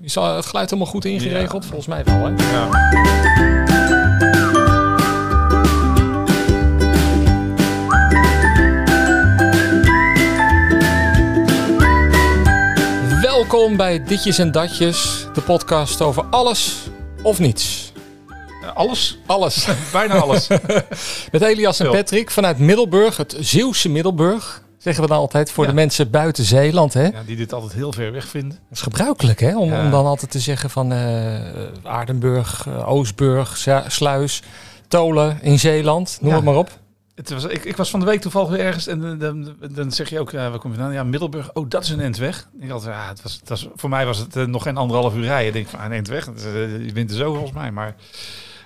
Is het geluid helemaal goed ingeregeld? Volgens mij wel, hè? Ja. Welkom bij Ditjes en Datjes, de podcast over alles of niets. Alles? Alles. Bijna alles. Met Elias en. Patrick vanuit Middelburg, het Zeeuwse Middelburg. Zeggen we dan altijd voor Ja. de mensen buiten Zeeland, hè? Ja, die dit altijd heel ver weg vinden. Dat is gebruikelijk, hè? Om, Ja. om dan altijd te zeggen van eh Aardenburg, eh, Oostburg, Sluis, Tolen in Zeeland. Noem het maar op. Het was, ik, ik was van de week toevallig weer ergens en dan, dan, zeg je ook, ja, waar kom je vandaan? Ja, Middelburg. Oh, dat is een endweg. Ik had, ja, het was, het was, voor mij was het eh, nog geen anderhalf uur rijden. Ik denk van, ah, een endweg, eh, je bent er zo volgens mij. Maar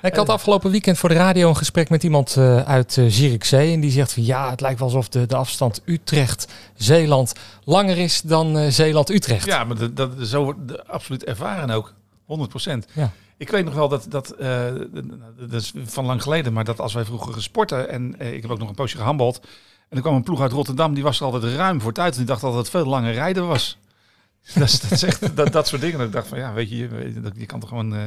Ik had afgelopen weekend voor de radio een gesprek met iemand eh, uit uh, Zierikzee. En die zegt van ja, het lijkt wel alsof de, de afstand Utrecht-Zeeland langer is dan eh, Zeeland-Utrecht. ja, maar dat, dat, zo wordt de- absoluut ervaren ook. 100 Ja. Ik weet nog wel dat, dat, eh, dat is van lang geleden, maar dat als wij vroeger gesporten en eh, ik heb ook nog een poosje gehandbald. En er kwam een ploeg uit Rotterdam, die was er altijd ruim voor tijd. En die dacht dat het veel langer rijden was. dat, is, dat, is echt, dat, dat soort dingen. Dat ik dacht van, ja, weet je, je, kan toch gewoon eh,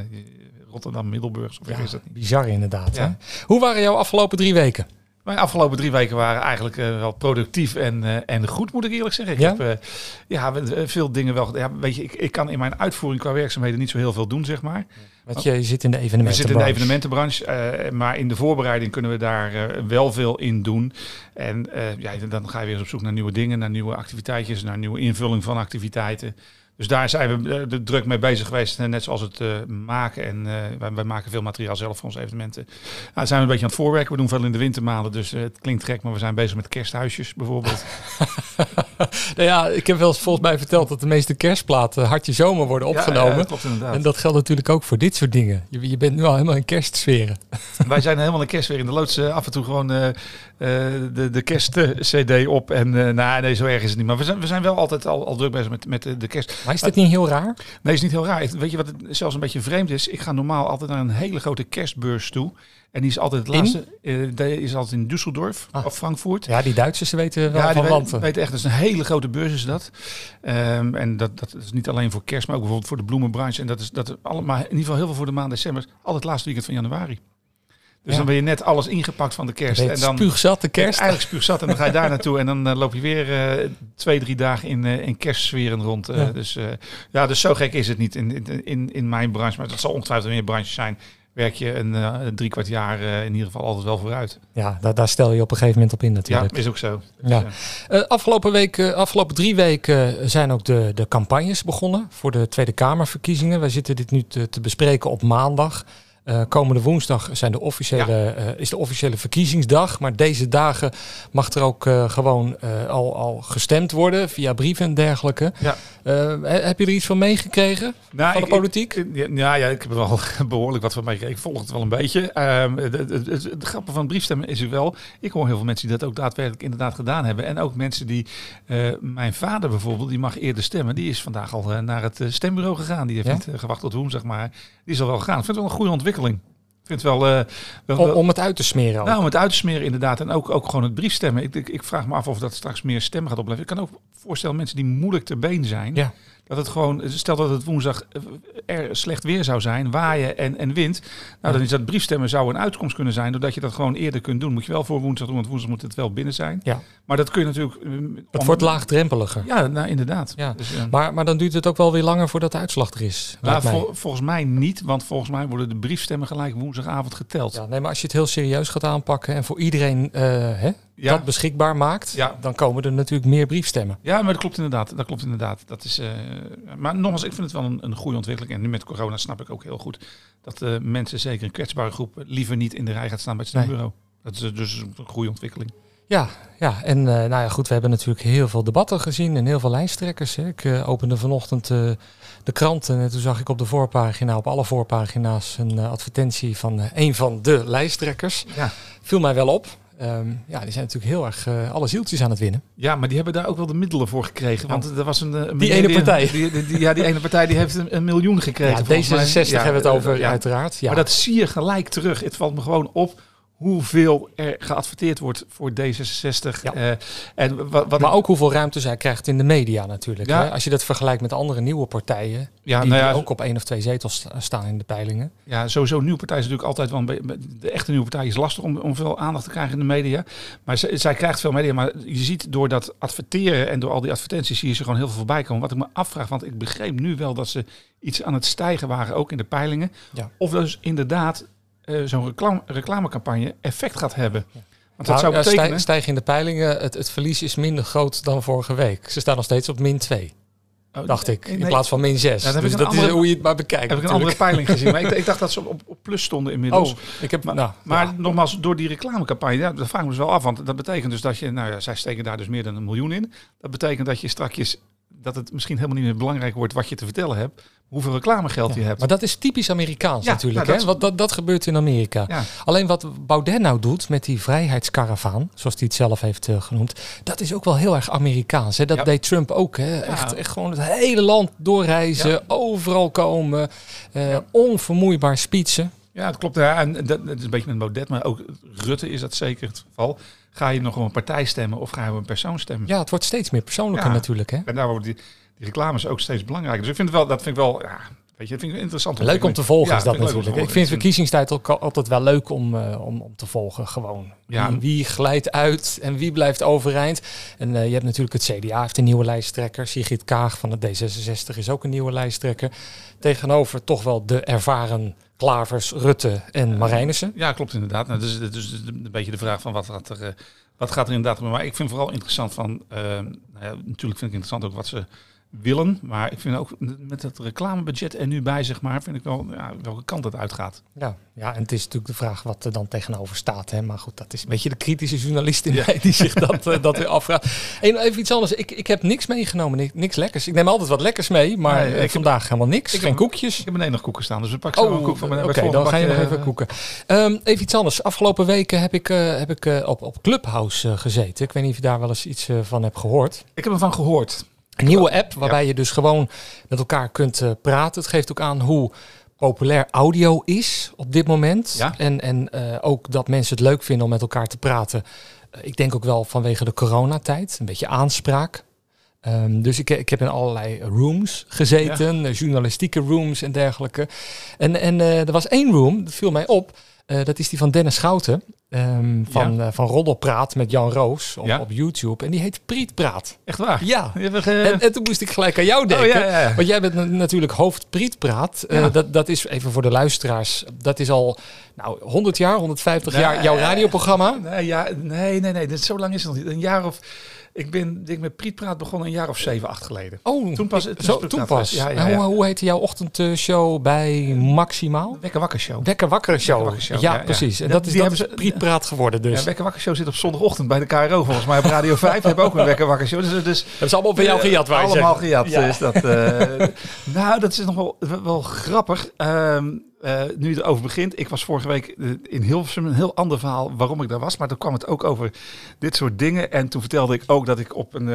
Rotterdam, Middelburg, zo ver Ja, is dat niet. bizar inderdaad. Ja. Hoe waren jouw afgelopen drie weken? Mijn afgelopen drie weken waren eigenlijk eh, wel productief en, eh, en goed, moet ik eerlijk zeggen. Ik Ja? heb eh, ja, veel dingen wel. Ja, weet je, ik, ik kan in mijn uitvoering qua werkzaamheden niet zo heel veel doen, zeg maar. Want je zit in de We evenementen. zitten in de evenementenbranche, maar in de voorbereiding kunnen we daar wel veel in doen. En ja, dan ga je weer eens op zoek naar nieuwe dingen, naar nieuwe activiteitjes, naar nieuwe invulling van activiteiten. Dus daar zijn we eh, er druk mee bezig geweest, eh, net zoals het eh, maken. En wij, wij maken veel materiaal zelf voor onze evenementen. Nou, daar zijn we een beetje aan het voorwerken. We doen veel in de wintermaanden, dus het klinkt gek, maar we zijn bezig met kersthuisjes bijvoorbeeld. Nou ja, ik heb wel eens volgens mij verteld dat de meeste kerstplaten Hartje Zomer worden opgenomen. Ja, ja, klopt inderdaad. en dat geldt natuurlijk ook voor dit soort dingen. Je, je bent nu al helemaal in kerstsferen. Wij zijn helemaal een kerst weer in de loods. af en toe gewoon de, de kerst-cd op. En nou, nee, zo erg is het niet. Maar we zijn, we zijn wel altijd al, al druk bezig met, met de, de kerst. Maar is dit niet heel raar? Nee, is niet heel raar. Weet je wat het zelfs een beetje vreemd is? Ik ga normaal altijd naar een hele grote kerstbeurs toe. En die is altijd het laatste. eh, die is altijd in Düsseldorf Ah. of Frankfurt. Ja, die Duitsers weten wel Ja, van weet- wanten. weten echt, dat is een hele grote beurs is dat. Ehm, en dat, dat is niet alleen voor kerst, maar ook bijvoorbeeld voor de bloemenbranche. En dat is, dat allemaal, in ieder geval heel veel voor de maand december. Altijd het laatste weekend van januari. Dus Ja. dan ben je net alles ingepakt van de kerst. En dan spuugzat de kerst. eigenlijk spuugzat en dan ga je daar naartoe. En dan eh, loop je weer eh, twee, drie dagen in, eh in kerstsferen rond. Ja. Dus, ja, dus zo gek is het niet in, in- in, in mijn branche. Maar dat zal ongetwijfeld in meer branches zijn. Werk je een drie kwart jaar in ieder geval altijd wel vooruit. Ja, daar, daar stel je op een gegeven moment op in natuurlijk. Ja, is ook zo. Ja. Dus, afgelopen, week, afgelopen drie weken zijn ook de, de campagnes begonnen voor de Tweede Kamerverkiezingen. Wij zitten dit nu te, te bespreken op maandag. Eh, komende woensdag zijn de officiële, eh, is de officiële verkiezingsdag. Maar deze dagen mag er ook eh, gewoon al, al gestemd worden via brieven en dergelijke. Ja. He- heb je er iets van meegekregen nou, van de ik- politiek? ik- ja, ja, ja, ik heb er wel behoorlijk wat van meegekregen. Ik volg het wel een beetje. Ehm, het, het grappige van briefstemmen is er wel. Ik hoor heel veel mensen die dat ook daadwerkelijk inderdaad gedaan hebben. En ook mensen die. mijn vader bijvoorbeeld, die mag eerder stemmen. Die is vandaag al naar het stembureau gegaan. Die heeft Ja? niet gewacht tot woensdag, maar die is al wel gegaan. Ik vind het wel een goede ontwikkeling. Ik vind het wel. eh, wel, om, om het uit te smeren ook. nou, om het uit te smeren inderdaad. En ook, ook gewoon het briefstemmen. Ik, ik, ik vraag me af of dat straks meer stemmen gaat opleveren. Ik kan ook voorstellen mensen die moeilijk te been zijn. Ja. Dat het gewoon, stel dat het woensdag eh, er slecht weer zou zijn, waaien en, en wind. Nou, dan is dat briefstemmen zou een uitkomst kunnen zijn. Doordat je dat gewoon eerder kunt doen. Moet je wel voor woensdag doen, want woensdag moet het wel binnen zijn. Ja. Maar dat kun je natuurlijk... eh, het om- wordt laagdrempeliger. Ja, nou, inderdaad. Ja. Dus, eh, Maar, maar dan duurt het ook wel weer langer voordat de uitslag er is. nou, vol- volgens mij niet, want volgens mij worden de briefstemmen gelijk woensdagavond geteld. Ja, nee, maar als je het heel serieus gaat aanpakken en voor iedereen hè, Ja. dat beschikbaar maakt, Ja. dan komen er natuurlijk meer briefstemmen. Ja, maar dat klopt inderdaad. Dat klopt inderdaad. Dat is, eh, maar nogmaals, ik vind het wel een, een goede ontwikkeling. En nu met corona snap ik ook heel goed dat eh, mensen, zeker een kwetsbare groep, liever niet in de rij gaat staan bij het Nee. stembureau. Dat is dus een goede ontwikkeling. Ja, ja en eh, nou ja, goed, we hebben natuurlijk heel veel debatten gezien en heel veel lijsttrekkers. Hè. Ik opende vanochtend de kranten en toen zag ik op de voorpagina, op alle voorpagina's, een advertentie van een van de lijsttrekkers. Ja. Viel mij wel op. Ehm, ja, die zijn natuurlijk heel erg eh, alle zieltjes aan het winnen. Ja, maar die hebben daar ook wel de middelen voor gekregen. Want er was een, eh, een Die ene partij. Die, die- die- ja, die ene partij die heeft een, een miljoen gekregen. Ja, mij. D66 Ja, hebben we het eh, over, ja. uiteraard. Ja. Maar dat zie je gelijk terug. Het valt me gewoon op hoeveel er geadverteerd wordt voor D66. Ja. Eh, en wat, wat Maar ook hoeveel ruimte zij krijgt in de media natuurlijk. Ja. Hè? Als je dat vergelijkt met andere nieuwe partijen, ja, die, nou ja, die ook op één of twee zetels sta- staan in de peilingen. Ja, sowieso nieuwe partij is natuurlijk altijd wel. De echte nieuwe partij is lastig om, om veel aandacht te krijgen in de media. Maar zij, zij krijgt veel media. Maar je ziet door dat adverteren en door al die advertenties... zie je ze gewoon heel veel voorbij komen. Wat ik me afvraag, want ik begreep nu wel dat ze iets aan het stijgen waren... ook in de peilingen. Of dus inderdaad zo'n reclame, reclamecampagne effect gaat hebben. Want dat Nou, zou stij- betekenen... stijgen in de peilingen, het, het verlies is minder groot dan vorige week. Ze staan nog steeds op min 2, Oh, dacht ik. In nee, plaats van min 6. Ja, dan heb dus dat is hoe je het maar bekijkt. Heb ik een andere peiling gezien. Maar ik, ik dacht dat ze op, op plus stonden inmiddels. Oh, ik heb, Maar, nou, maar ja. nogmaals, door die reclamecampagne, ja, dat vraag ik me dus wel af. Want dat betekent dus dat je, nou ja, zij steken daar dus meer dan een miljoen in. Dat betekent dat je strakjes, dat het misschien helemaal niet meer belangrijk wordt wat je te vertellen hebt. Hoeveel reclamegeld je hebt. Maar dat is typisch Amerikaans Ja, natuurlijk. nou, hè? dat- Want dat, dat gebeurt in Amerika. Ja, Alleen wat Baudet nou doet met die vrijheidskaravaan, zoals hij het zelf heeft eh, genoemd, dat is ook wel heel erg Amerikaans. Hè? Dat Ja. deed Trump ook. Hè? Echt, echt gewoon het hele land doorreizen, Ja. overal komen, Ja. onvermoeibaar speechen. ja dat klopt. Ja, en dat, dat is een beetje met Baudet, maar ook Rutte is dat zeker het geval. Ga je nog op een partij stemmen of ga je op een persoon stemmen? Ja, het wordt steeds meer persoonlijker Ja. natuurlijk. Hè? En daar worden die, die reclames ook steeds belangrijker. Dus ik vind het wel, dat vind ik wel, ja, weet je, dat vind ik interessant. Leuk om te volgen Ja, is dat vind om natuurlijk. Ik vind verkiezingstijd ook al- altijd wel leuk om, eh, om, om te volgen. Gewoon. Ja. Wie, wie glijdt uit en wie blijft overeind. En eh, je hebt natuurlijk het CDA, heeft een nieuwe lijsttrekker. Sigrid Kaag van het D66 is ook een nieuwe lijsttrekker. Tegenover toch wel de ervaren Klavers, Rutte en Marijnissen. Ja, klopt inderdaad. Nou, dus, dus een beetje de vraag van wat gaat er, eh, wat gaat er inderdaad gebeuren. Maar ik vind vooral interessant van, eh, nou ja, natuurlijk vind ik interessant ook wat ze willen. Maar ik vind ook met het reclamebudget er nu bij, zeg maar, vind ik wel ja, welke kant het uitgaat. Ja, ja, en het is natuurlijk de vraag wat er dan tegenover staat. Hè? Maar goed, dat is een beetje de kritische journalist in mij die zich dat, eh, dat weer afvraagt. En even iets anders. Ik, ik heb niks meegenomen, ni- niks lekkers. Ik neem altijd wat lekkers mee, maar Nee, eh, ik heb- vandaag helemaal niks. ik Geen heb- koekjes. Ik heb nog koeken staan, dus we pakken zo Oh, een koek van oké, mijn het dan ga je nog even eh, koeken. Ehm, even iets anders. Afgelopen weken heb ik, heb ik op, op Clubhouse gezeten. Ik weet niet of je daar wel eens iets van hebt gehoord. Ik heb ervan gehoord. Een nieuwe app waarbij je dus gewoon met elkaar kunt eh, praten. Het geeft ook aan hoe populair audio is op dit moment. Ja. En, en eh, ook dat mensen het leuk vinden om met elkaar te praten. Eh, ik denk ook wel vanwege de coronatijd. Een beetje aanspraak. Ehm, dus ik, ik heb in allerlei rooms gezeten, journalistieke rooms en dergelijke. En, en er was één room, dat viel mij op. eh, dat is die van Dennis Schouten. ehm, van, eh, van Roddelpraat met Jan Roos op, Ja. op YouTube. En die heet Prietpraat. Echt waar? Ja. En, en toen moest ik gelijk aan jou denken. oh, ja, ja, ja. Want jij bent na- natuurlijk hoofd Prietpraat. Ja. dat, dat is even voor de luisteraars. Dat is al nou, 100 jaar, 150 Nee, jaar jouw radioprogramma. Nee, ja, nee, nee, nee. Zo lang is het nog niet. Een jaar of... Ik ben denk ik, met Prietpraat begonnen een jaar of zeven, acht geleden. Oh, Toen pas- ik- zo, toen pas. Ja, ja. Hoe, hoe heette jouw ochtendshow bij Maximaal? Wekker Wakker Show. Wekker Wakker Show. Wakker Show, Ja, precies. En dat is, die dat hebben ze- Prietpraat geworden dus. Wekker Wakker Show zit op zondagochtend bij de KRO volgens mij op Radio 5. We hebben ook een Wekker Wakker Show. Dus, dus dat is allemaal bij jou gejat, waar Allemaal gejat Ja. is dat. eh. nou, dat is nog wel, wel grappig. Ehm, eh, nu je erover begint. Ik was vorige week eh, in Hilversum. Een heel ander verhaal waarom ik daar was. Maar toen kwam het ook over dit soort dingen. En toen vertelde ik ook dat ik op een,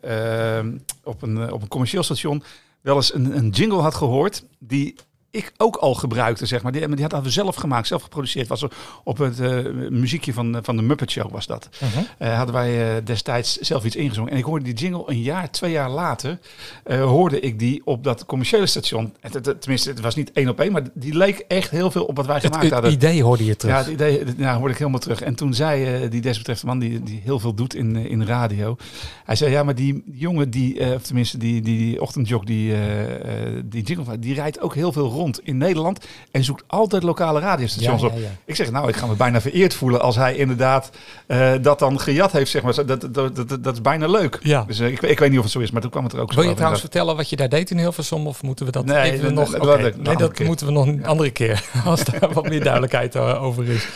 eh, op een, op een commercieel station wel eens een, een jingle had gehoord. Die ik ook al gebruikte, zeg maar. Die, die hadden we zelf gemaakt, zelf geproduceerd. Was op het eh, muziekje van, van de Muppet Show was dat. Mhm. Eh, hadden wij eh, destijds zelf iets ingezongen. En ik hoorde die jingle een jaar, twee jaar later, eh, hoorde ik die op dat commerciële station. Het, het- het- tenminste, het was niet één op één, maar die leek echt heel veel op wat wij Het, gemaakt het hadden. idee hoorde je terug. Ja, het idee ja, hoorde ik helemaal terug. En toen zei eh, die desbetreffende man, die, die heel veel doet in, eh, in radio. Hij zei, ja, maar die jongen, die, eh, of tenminste die, die, die ochtendjog, die, eh, eh, die jingle, die rijdt ook heel veel rond in Nederland. En zoekt altijd lokale radiostations Ja, op. ja, ja. Ik zeg, nou, ik ga me bijna vereerd voelen als hij inderdaad eh, dat dan gejat heeft, zeg maar. Dat, dat, dat, is bijna leuk. Ja. Dus eh, ik, ik weet niet of het zo is, maar toen kwam het er ook zo Wil je trouwens vertellen wat je daar deed in Hilversum? Of moeten we dat Nee, even nog... nee, dat keer. moeten we nog een andere keer. Als daar wat meer duidelijkheid eh, over is.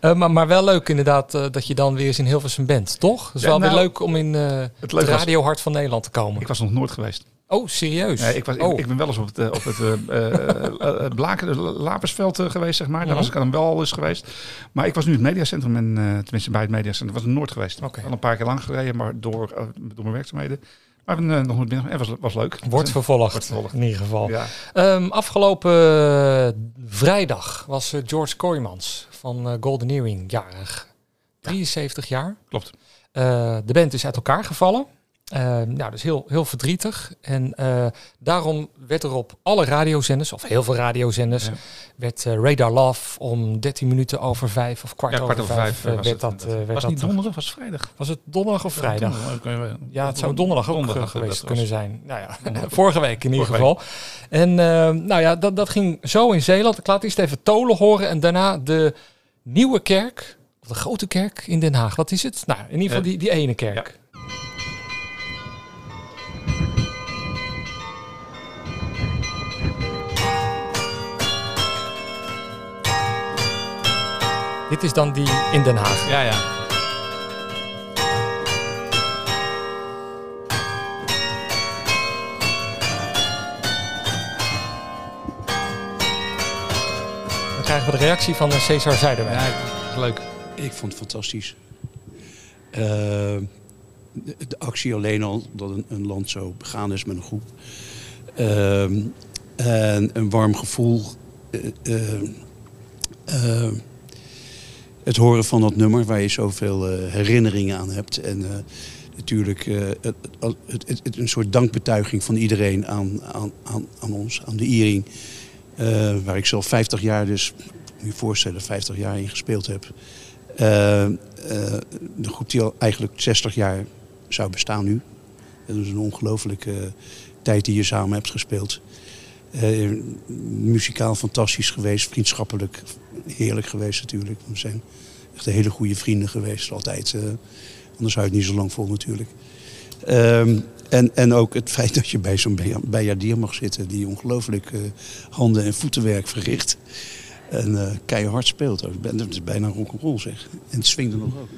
Maar, maar wel leuk inderdaad dat je dan weer eens in Hilversum bent, toch? Het is Ja, wel nou, weer leuk om in eh Het het radiohart van Nederland te komen. ik was nog nooit geweest. Oh, serieus? Nee, ik, was, ik- oh. ik, ben wel eens op het, eh, op het eh, eh, eh, Blaken, Lapersveld geweest, zeg maar. Daar was ik dan wel al eens geweest. Maar ik was nu in het mediacentrum, en, tenminste bij het mediacentrum. was ik nooit geweest. Oké. Al een paar keer lang gereden, maar door, door mijn werkzaamheden Maar we nog niet binnen. Het was, was leuk. Wordt vervolgd, Wordt vervolgd. in ieder geval. Ja. Ehm, afgelopen vrijdag was George Kooijmans van Golden Earring jarig. 73 jaar. Klopt. De band is uit elkaar gevallen. Eh, nou, dus heel, heel verdrietig. En eh, daarom werd er op alle radiozenders, of heel veel radiozenders, Ja. werd eh, Radar Love om 13 minuten over vijf of kwart, Ja, kwart over over vijf, eh, was werd het dat. werd was het niet donderdag, was het vrijdag? Was het donderdag of vrijdag? Donderdag. Ja, het zou donderdag ook Donderdag, geweest kunnen was- zijn. Nou ja, vorige week in ieder Vorige geval. En eh, nou ja, dat, dat ging zo in Zeeland. Ik laat eerst even Tolen horen en daarna de nieuwe kerk, of de grote kerk in Den Haag. Wat is het? Nou, in ieder geval die, die ene kerk. Dit is dan die in Den Haag. Ja, ja. Dan krijgen we de reactie van eh, Cesar Zuiderwijk. Ja, leuk. Ik vond het fantastisch. Eh, de, de actie alleen al, dat een, een land zo begaan is met een groep. Ehm, en een warm gevoel. eh, het horen van dat nummer waar je zoveel eh, herinneringen aan hebt. En eh, natuurlijk eh, het, het, het, een soort dankbetuiging van iedereen aan, aan, aan, ons, aan de Iering. Waar ik zelf 50 jaar dus, moet je voorstellen, 50 jaar in gespeeld heb. De groep die al eigenlijk 60 jaar zou bestaan nu. Dat is een ongelofelijke tijd die je samen hebt gespeeld. Muzikaal fantastisch geweest, vriendschappelijk heerlijk geweest natuurlijk. We zijn echt hele goede vrienden geweest altijd. eh, anders hou je het niet zo lang vol natuurlijk. Ehm, en, en ook het feit dat je bij zo'n bijaardier mag zitten... die ongelooflijk eh, handen- en voetenwerk verricht. En eh, keihard speelt. ook. Dat is bijna rock'n'roll zeg. En het swingde nog ook.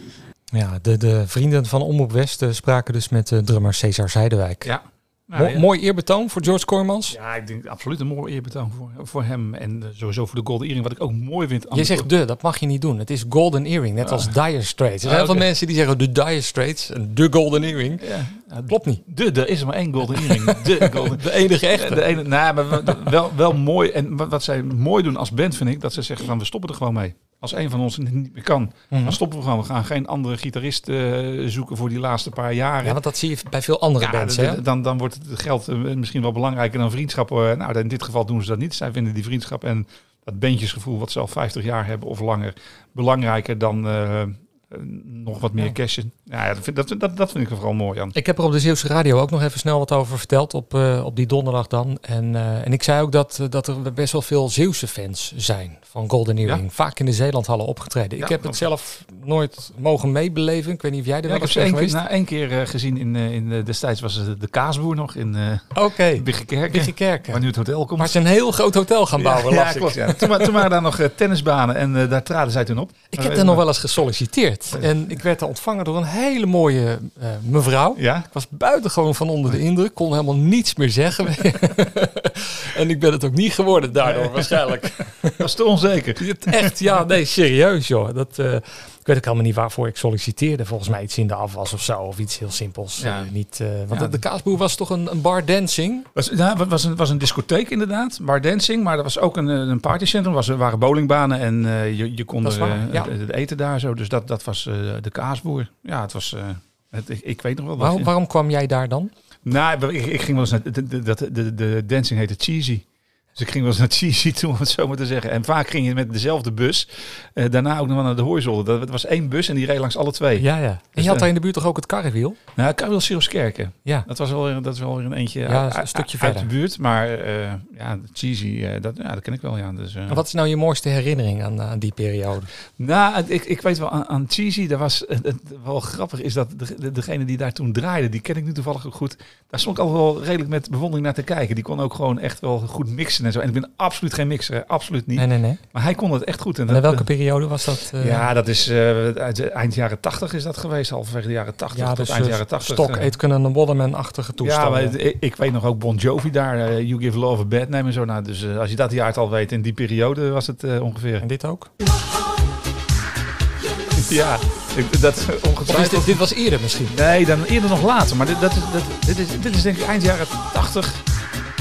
Ja, de, de vrienden van Omroep West spraken dus met de drummer Cesar Zuiderwijk. Ja. Nou, Mo- ja. Mooi eerbetoon voor George Kooijmans. Ja, ik denk absoluut een mooi eerbetoon voor, voor hem. En eh, sowieso voor de Golden Earring. Wat ik ook mooi vind. Je zegt de, dat mag je niet doen. Het is Golden Earring, net als Dire Straits. Er zijn Ah, veel mensen die zeggen de Dire Straits en de Golden Earring. Ja, Klopt niet. De, er is er maar één Golden Earring. De Golden De enige echte. De ene, nou, maar wel- wel, mooi. En wat, wat zij mooi doen als band, vind ik, dat ze zeggen van we stoppen er gewoon mee. Als een van ons het niet meer kan, Mhm. dan stoppen we gewoon. We gaan geen andere gitarist eh, zoeken voor die laatste paar jaren. Ja, want dat zie je bij veel andere Ja, bands. Hè? dan, dan wordt het geld eh, misschien wel belangrijker dan vriendschap. Eh, Nou, in dit geval doen ze dat niet. Zij vinden die vriendschap en dat bandjesgevoel wat ze al 50 jaar hebben of langer belangrijker dan nog wat meer Ja. cashen. Ja, ja, dat, vind, dat, dat, dat vind ik er vooral mooi aan. Ik heb er op de Zeeuwse radio ook nog even snel wat over verteld op, eh, op die donderdag dan. En, eh, en ik zei ook dat, eh, dat er best wel veel Zeeuwse fans zijn van Golden Earring. Vaak in de Zeelandhallen opgetreden. Ik heb het zelf nooit mogen meebeleven. Ik weet niet of jij er wel ik heb eens bent één keer, geweest. na één keer eh, gezien in, eh, in eh, destijds was het de Kaasboer nog in eh Oké, Biggekerken. Waar nu het hotel komt. Maar ze een heel groot hotel gaan bouwen, ja, ik. klopt. Toen, wa- toen waren daar nog eh, tennisbanen en eh, daar traden zij toen op. Ik heb daar nog wel eens gesolliciteerd. En ik werd ontvangen door een hele mooie eh, mevrouw. Ja, Ik was buitengewoon van onder de indruk. Kon helemaal niets meer zeggen. en ik ben het ook niet geworden daardoor waarschijnlijk. dat was te onzeker. Echt, ja, nee, serieus joh. Dat, eh, weet ook helemaal niet waarvoor ik solliciteerde. Volgens mij iets in de afwas of zo. Of iets heel simpels. Ja. Eh, niet, eh, want Ja. de, de kaasboer was toch een, een bar dancing? Was, ja, het was een, was een discotheek inderdaad, bar dancing, maar er was ook een, eh, een partycentrum. Was, er waren bowlingbanen en eh, je, je kon er, ja. het, het eten daar zo. Dus dat, dat was eh, de kaasboer. Ja, het was... eh, het, ik, ik weet nog wel. Waarom, waarom kwam jij daar dan? Nou, ik, ik ging wel eens naar... De, de, de, de, de dancing heette Cheesy. Dus ik ging wel eens naar Cheesy toe, om het zo maar te zeggen. En vaak ging je met dezelfde bus. eh, daarna ook nog wel naar de Hooizolder. Dat dat was één bus en die reed langs alle twee. Ja, ja. En Dus, je had daar in de buurt toch ook het karrewiel? Nou, Karel Siroskerken. Ja. Dat was wel weer, dat is wel weer een eentje Ja, uit, een stukje uit verder. de buurt. Maar eh, ja, Cheesy, eh, dat, ja, dat ken ik wel. Ja. Dus, eh, En wat is nou je mooiste herinnering aan, aan die periode? Nou, ik, ik weet wel aan, aan Cheesy, daar was het, wel grappig is dat de, de- degene die daar toen draaide, die ken ik nu toevallig ook goed. Daar stond ik al wel redelijk met bewondering naar te kijken. Die kon ook gewoon echt wel goed mixen en zo. En ik ben absoluut geen mixer, absoluut niet. Nee, nee, nee. Maar hij kon het echt goed. En En dat, in welke periode was dat? eh, ja, dat is eh, uit de eind jaren 80 is dat geweest, halverwege de jaren 80 ja, tot dus eind jaren 80. Stok, eh. Aitken en Waterman-achtige ja, toestanden. maar het- ik, ik weet nog ook Bon Jovi daar, You Give Love a Bad Name en zo. Nou, dus als je dat jaartal weet, in die periode was het ongeveer. En dit ook? Ja, Ik, dat ongetwijfeld. dit, dit was eerder misschien. Nee, dan eerder nog later. Maar dit, dat, is- dat, dit, is, dit is denk ik eind jaren 80,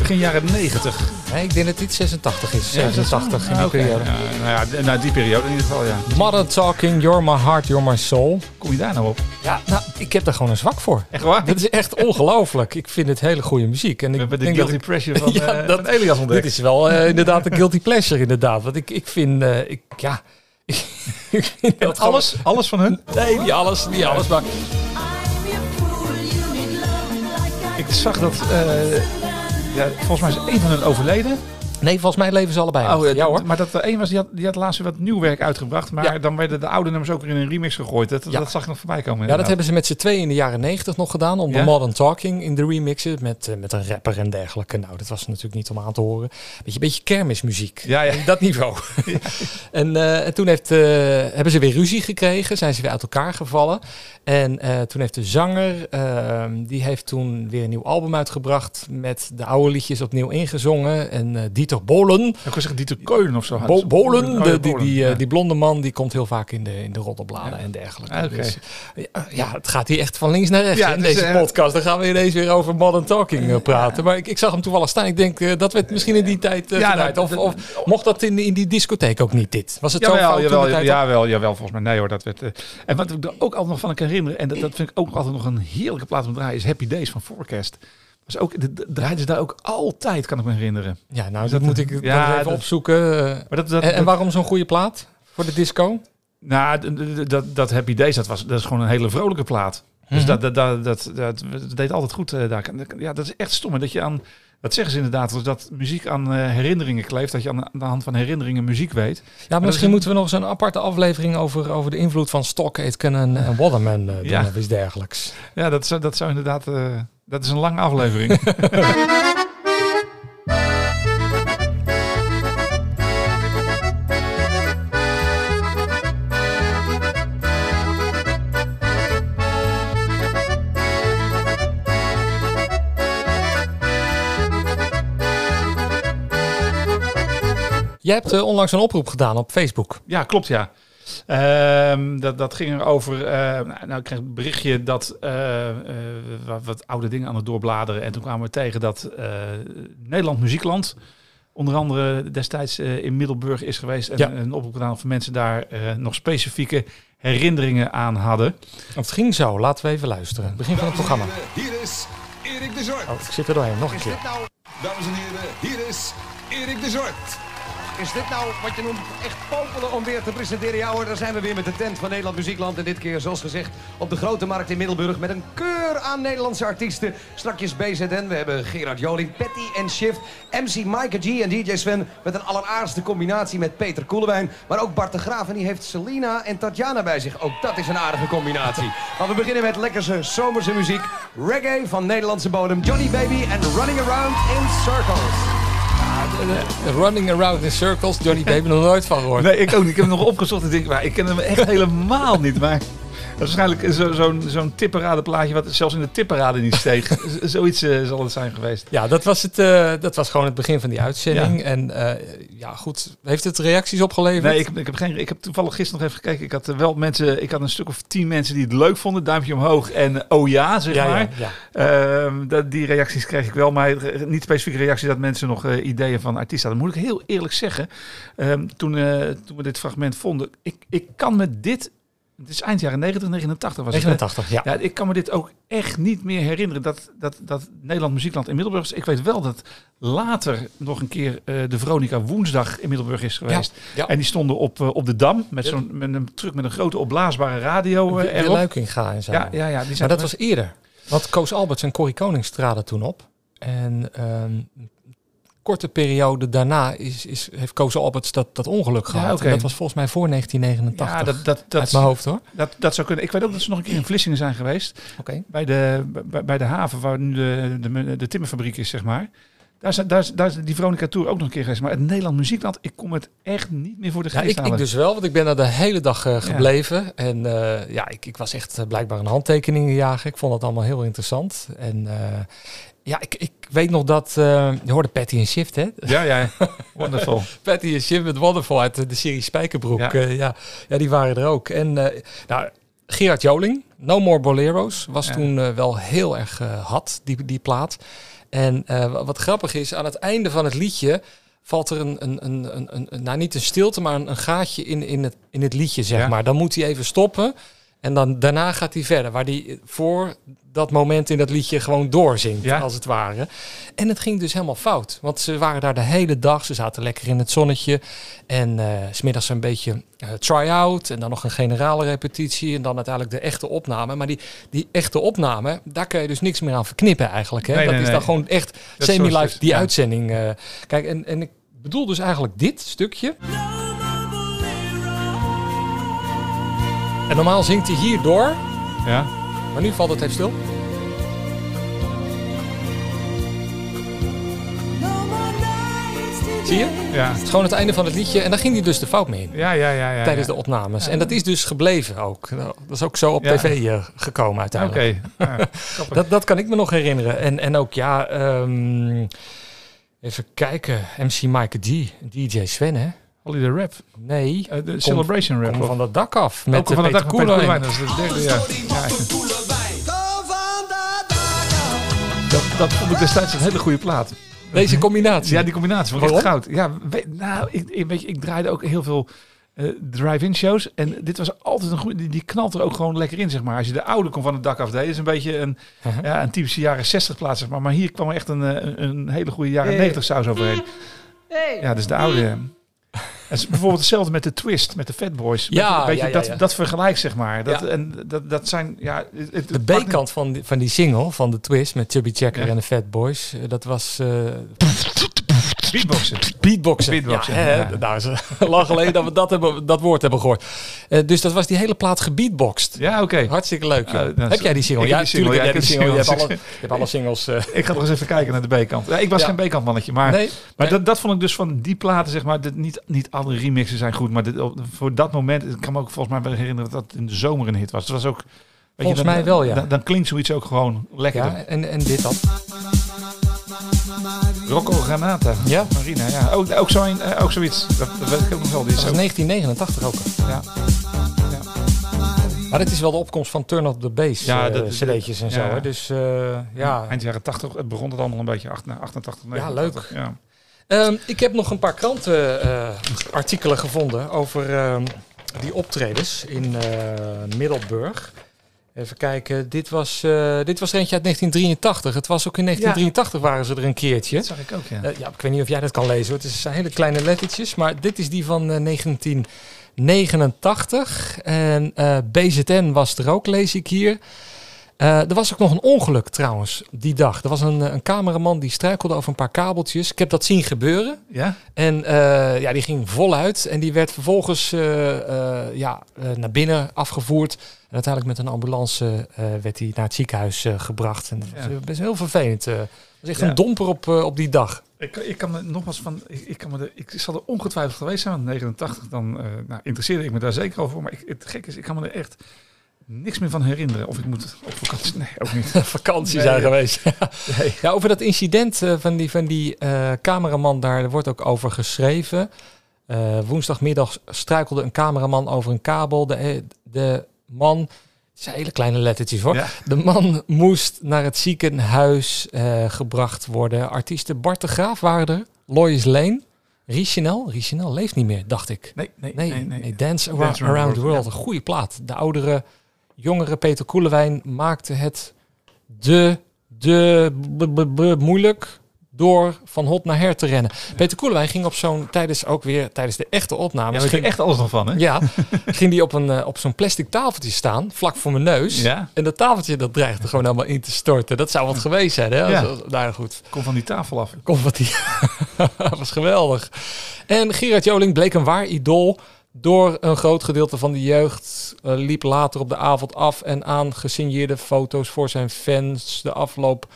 begin jaren 90. Nee, ik denk dat dit 86 is. Ja, is dat zo? 87 in die periode. Ja, nou ja, nou, die periode in ieder geval, ja. Mother Talking, You're My Heart, You're My Soul. Kom je daar nou op? Ja, nou, ik heb daar gewoon een zwak voor. Echt waar? Dit is echt ongelooflijk. Ik vind het hele goede muziek. En We ik hebben de denk guilty dat ik, pressure van, Ja, eh, dat- van Elias ontdekt. dit is wel eh, inderdaad een guilty pleasure inderdaad. Want ik, ik vind, eh, ik, ja, ik, vind dat gewoon- alles, alles van hun? Nee, niet alles, niet alles, maar Ik zag dat, eh, ja, volgens mij is één van hun overleden. Nee, volgens mij leven ze allebei. nog. Oh, ja hoor. Maar dat er één was, die had, die had laatst weer wat nieuw werk uitgebracht. Maar Ja. dan werden de oude nummers ook weer in een remix gegooid. Dat, Ja. dat zag ik nog voorbij komen. Ja, dat hebben ze met z'n tweeën in de jaren negentig nog gedaan. Onder Ja? Modern Talking in de remixen. Met, eh, met een rapper en dergelijke. Nou, dat was natuurlijk niet om aan te horen. Beetje, beetje kermismuziek. Ja, ja. Dat niveau. en, eh, en toen heeft, eh, hebben ze weer ruzie gekregen. Zijn ze weer uit elkaar gevallen. En eh, toen heeft de zanger, eh, die heeft toen weer een nieuw album uitgebracht. Met de oude liedjes opnieuw ingezongen. En eh Dieter Bolen. Ik wil zeggen Dieter Keulen of zo. Bo. Bolen, Oh, ja, die, Bolen, die, eh, ja. die blonde man, die komt heel vaak in de, in de roddelbladen Ja. en dergelijke. Ah. Dus, ja, ja, het gaat hier echt van links naar rechts in dus, deze eh, podcast. Dan gaan we ineens weer over Modern Talking eh, praten. Maar ik, ik zag hem toevallig staan. Ik denk, eh, dat werd misschien in die tijd eh Ja, nou, of, of mocht dat in, in die discotheek ook niet dit? Was het zo Jawel, jawel, jawel, jawel, volgens mij. Nee hoor, dat werd... eh, en wat ik er ook altijd nog van kan herinneren, en dat, dat vind ik ook altijd nog een heerlijke plaat om te draaien, is Happy Days van Forecast. Was ook, de, de, draaiden ze daar ook altijd, kan ik me herinneren. Ja, nou, dat moet ik Ja, even dat- opzoeken. eh. Maar dat, dat, en, waarom zo'n goede plaat voor de disco? nou, dat, dat Happy Days, dat, was, dat is gewoon een hele vrolijke plaat. Dus Mhm. dat, dat, dat, dat, deed altijd goed eh, daar. Ja, dat is echt stom. Dat je aan, dat zeggen ze inderdaad, dat muziek aan eh, herinneringen kleeft. Dat je aan, aan de hand van herinneringen muziek weet. Ja, maar dat is misschien moeten we nog eens een aparte aflevering over, over de invloed van Stock, Aitken en, en Waterman doen Ja. of iets dergelijks. Ja, dat zou, dat zou inderdaad, dat is een lange aflevering. Jij hebt eh, onlangs een oproep gedaan op Facebook. Ja, klopt ja. Ehm, dat, dat ging erover. eh nou, nou, ik kreeg een berichtje dat eh, eh, wat, wat oude dingen aan het doorbladeren. En toen kwamen we tegen dat eh, Nederland Muziekland. Onder andere destijds in Middelburg is geweest. En Ja. een oproep gedaan of mensen daar eh, nog specifieke herinneringen aan hadden. Het ging zo, laten we even luisteren. Begin van het programma. Hier is Erik de Zort. Oh, ik zit er doorheen, nog een Is keer. nou, dames en heren, hier is Erik de Zort. Is dit nou wat je noemt echt popelen om weer te presenteren? Ja hoor, daar zijn we weer met de tent van Nederland Muziekland. En dit keer, zoals gezegd, op de Grote Markt in Middelburg... met een keur aan Nederlandse artiesten. Strakjes BZN, we hebben Gerard Joling, Patty en Shift... MC Mike G en DJ Sven met een alleraardigste combinatie met Peter Koelewijn. Maar ook Bart de Graaf en die heeft Selina en Tatjana bij zich. Ook dat is een aardige combinatie. Maar we beginnen met lekkerse zomerse muziek. Reggae van Nederlandse bodem. Johnny Baby en Running Around in Circles. Running Around in Circles, Johnny Baby, nog nooit van gehoord. Nee, ik ook niet. Ik heb hem nog opgezocht en denk, maar ik ken hem echt helemaal niet. Maar is waarschijnlijk zo- zo'n zo'n tipperadenplaatje wat zelfs in de tipperaden niet steeg. Zoiets eh, zal het zijn geweest. Ja, dat was, het, eh, dat was gewoon het begin van die uitzending. En eh, ja, goed. Heeft het reacties opgeleverd? Nee, ik, ik, heb geen, ik heb toevallig gisteren nog even gekeken. Ik had wel mensen, ik had een stuk of tien mensen die het leuk vonden. Duimpje omhoog en oh ja, zeg ja, maar. ja. Ehm, dat, die reacties kreeg ik wel, maar niet specifieke reacties dat mensen nog ideeën van artiesten hadden. Moet ik heel eerlijk zeggen, Ehm, toen, toen we dit fragment vonden, ik, ik kan me dit, het is eind jaren 90, 89 was het. hè? 89, ja. Ja, ik kan me dit ook echt niet meer herinneren. Dat, dat, dat Nederland Muziekland in Middelburg is. Ik weet wel dat later nog een keer eh, de Veronica Woensdag in Middelburg is geweest. ja. En die stonden op, eh, op de Dam met, zo'n, met een truck met een grote opblaasbare radio de erop. Luikinga en zo. Ja, ja, ja, die zijn Maar dat was eerder. Want Koos Alberts en Corrie Konings traden toen op. En ehm, korte periode daarna is, is, heeft Koos Alberts dat, dat ongeluk Ja, gehad. En dat was volgens mij voor 1989. ja, dat, dat, dat, uit mijn hoofd hoor. Dat, dat zou kunnen. Ik weet ook dat ze nog een keer in Vlissingen zijn geweest. Oké. Bij de, bij, bij de haven waar nu de, de, de timmerfabriek is, zeg maar. Daar is, daar, is, daar is die Veronica Tour ook nog een keer geweest. Maar het Nederland Muziekland, ik kom het echt niet meer voor de Ja, geest ik, ik halen. dus wel, want ik ben daar de hele dag eh, gebleven. En eh, ja, ik, ik was echt eh, blijkbaar een handtekeningen jagen. Ik vond dat allemaal heel interessant. En ja, ik, ik weet nog dat... eh, je hoorde Patty en Shift, hè? Ja, ja. Wonderful. Patty en Shift met Wonderful uit de, de serie Spijkerbroek. Ja. Ja. ja. ja, die waren er ook. En eh, nou, Gerard Joling, No More Bolero's, was Ja. toen eh, wel heel erg eh had, die, die plaat. En eh, wa- wat grappig is, aan het einde van het liedje valt er een, een, een, een, een- een- nou niet een stilte, maar een, een gaatje in, in, het, in het liedje, zeg Ja. maar. Dan moet hij even stoppen en dan, daarna gaat hij verder, waar hij voor dat moment in dat liedje gewoon doorzingt, Ja. als het ware. En het ging dus helemaal fout, want ze waren daar de hele dag, ze zaten lekker in het zonnetje en eh, s smiddags een beetje eh, try-out en dan nog een generale repetitie en dan uiteindelijk de echte opname. Maar die, die echte opname, daar kun je dus niks meer aan verknippen eigenlijk. Hè? Nee, dat nee, is nee. dan gewoon echt semi-live, die ja. uitzending. eh. kijk, en, en ik bedoel dus eigenlijk dit stukje. En normaal zingt hij hier door, Ja. maar nu valt het even stil. Zie je? Ja. Het is gewoon het einde van het liedje en daar ging hij dus de fout mee in. Ja, ja, ja, ja. tijdens ja. de opnames. En dat is dus gebleven ook. Dat is ook zo op Ja. tv eh, gekomen Oké. uiteindelijk. Grappig. Dat, dat kan ik me nog herinneren. En, en ook, ja, ehm, even kijken. MC Mike D, DJ Sven, hè? Holiday Rap. Nee, Eh, de Kom- Celebration Rap. kom van dat dak af. Met de van het dak Koelewijn. Koelewijn. Dat is de derde, ja. ja. Dat, dat vond ik destijds een hele goede plaat. Deze combinatie. Ja, die combinatie vond ik echt Waarom? goud. Ja, weet- nou, ik, ik, weet je, ik draaide ook heel veel eh, drive-in shows. En dit was altijd een goede... Die, die knalt er ook gewoon lekker in, zeg maar. Als je de oude kon van het dak af deed, is een beetje een, Uh-huh. ja, een typische jaren 60 plaat, zeg maar. Maar hier kwam er echt een, eh, een, een hele goede jaren 90 saus overheen. Ja, dat is de oude. Het is bijvoorbeeld hetzelfde met de twist, met de Fat Boys. Ja, Weet je, ja, ja, dat, dat vergelijk, zeg maar. Dat. En dat, dat zijn, ja... Het, het De B-kant van die, van die single, van de twist met Chubby Checker en de Fat Boys, eh, dat was eh, Beatboxen. beatboxen. Beatboxen, Ja, ja. Nou, is lang geleden dat we dat, hebben, dat woord hebben gehoord. Eh, dus dat was die hele plaat gebeatboxed. Ja, oké. Hartstikke leuk. is- heb jij die single? Ja, heb die single, tuurlijk ja, heb ik jij heb die single. Je hebt alle, je hebt alle singles. eh, Ik ga nog eens even kijken naar de B-kant. Ja, ik was geen B-kant mannetje, maar, nee, maar nee. dat, dat vond ik dus van die platen, zeg maar. Dat niet, niet alle remixen zijn goed, maar dit, voor dat moment, ik kan me ook volgens mij wel herinneren dat dat in de zomer een hit was. Het was ook... Volgens dan, mij wel, ja. Dan, dan klinkt zoiets ook gewoon lekker. ja, en, en dit dan? Rocco Granata. Ja. Marina, ja. Ook, ook, zo een, eh, ook zoiets. Dat, dat weet ik ook nog wel. Die is Dat ook, was 1989 ook. ja. Maar dit is wel de opkomst van Turn Up The Bass Ja, ja, dat- cd'tjes en zo. Hè? Dus eh, ja. Eind jaren 80 het begon het allemaal een beetje. acht- nou, 88, Ja, 89. Ja, Ehm, ik heb nog een paar krantenartikelen gevonden over ehm, die optredens in eh, Middelburg. Even kijken, dit was, eh, dit was er eentje uit 1983. Het was ook in 1983 waren ze er een keertje. Dat zag ik ook, ja. Eh, ja, ik weet niet of jij dat kan lezen. hoor. Het zijn hele kleine lettertjes, maar dit is die van eh, 1989. En eh, BZN was er ook, lees ik hier. Eh, er was ook nog een ongeluk trouwens, die dag. Er was een, eh, een cameraman die struikelde over een paar kabeltjes. Ik heb dat zien gebeuren. Ja? En eh, ja, die ging voluit. En die werd vervolgens ja, naar binnen afgevoerd. En uiteindelijk met een ambulance werd hij naar het ziekenhuis gebracht. En dat was Ja. best heel vervelend. Het was echt Ja. een domper op, op die dag. Ik, ik kan me nogmaals van, ik, ik, kan me de, ik zal er ongetwijfeld geweest zijn, want 89, dan nou, interesseerde ik me daar zeker over. Maar ik, het gek is, ik kan me er echt niks meer van herinneren. Of ik moet op vakantie, nee, ook niet. vakantie Nee, zijn ja. geweest. Nee. ja, over dat incident eh, van die, van die eh, cameraman daar er wordt ook over geschreven. Eh, woensdagmiddag struikelde een cameraman over een kabel. De, de man, het zijn hele kleine lettertjes hoor. Ja. De man moest naar het ziekenhuis gebracht worden. Artiesten Bart de Graaf waren er. Lois Lane. Richinel. Richinel leeft niet meer, dacht ik. Nee, nee, Nee, nee. Dance, Around, Dance Around Around the the World. Een goede plaat. De oudere, jongere Peter Koelewijn maakte het de, de, moeilijk door van hot naar her te rennen. Peter Koelewijn ging op zo'n, tijdens ook weer, tijdens de echte Ja, opnames, we ging ging, echt alles nog van, hè? ja, ging die op, een, eh, op zo'n plastic tafeltje staan, vlak voor mijn neus. Ja. En dat tafeltje dat dreigde gewoon helemaal in te storten. Dat zou wat geweest zijn, hè? Ja. Als- Nou goed. Kom van die tafel af. Komt wat die. dat was geweldig. En Gerard Joling bleek een waar idool. Door een groot gedeelte van de jeugd eh, liep later op de avond af en aan gesigneerde foto's voor zijn fans. De afloop.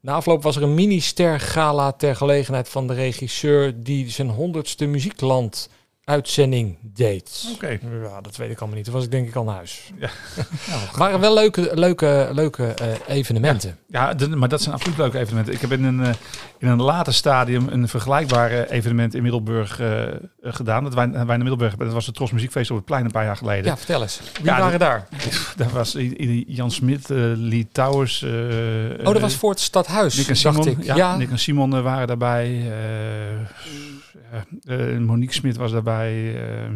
Na afloop was er een mini-ster gala ter gelegenheid van de regisseur die zijn honderdste muziekland uitzending deed. Oké. Ja, dat weet ik allemaal niet. Toen was ik denk ik al naar huis. Ja. waren wel leuke, leuke, leuke eh, evenementen. Ja, de- maar dat zijn absoluut leuke evenementen. Ik heb in een, eh, in een later stadium een vergelijkbaar eh, evenement in Middelburg gedaan. Dat wij, wij in Middelburg hebben. Dat was het Tros Muziekfeest op het plein een paar jaar geleden. Ja, vertel eens. Wie Ja, waren daar? Daar was Jan Smit, Lee Towers. Oh, dat was voor het stadhuis, Nick en dacht Simon. ik. Ja, Nick en Simon waren daarbij. Eh, eh, Monique Smit was daarbij. eh,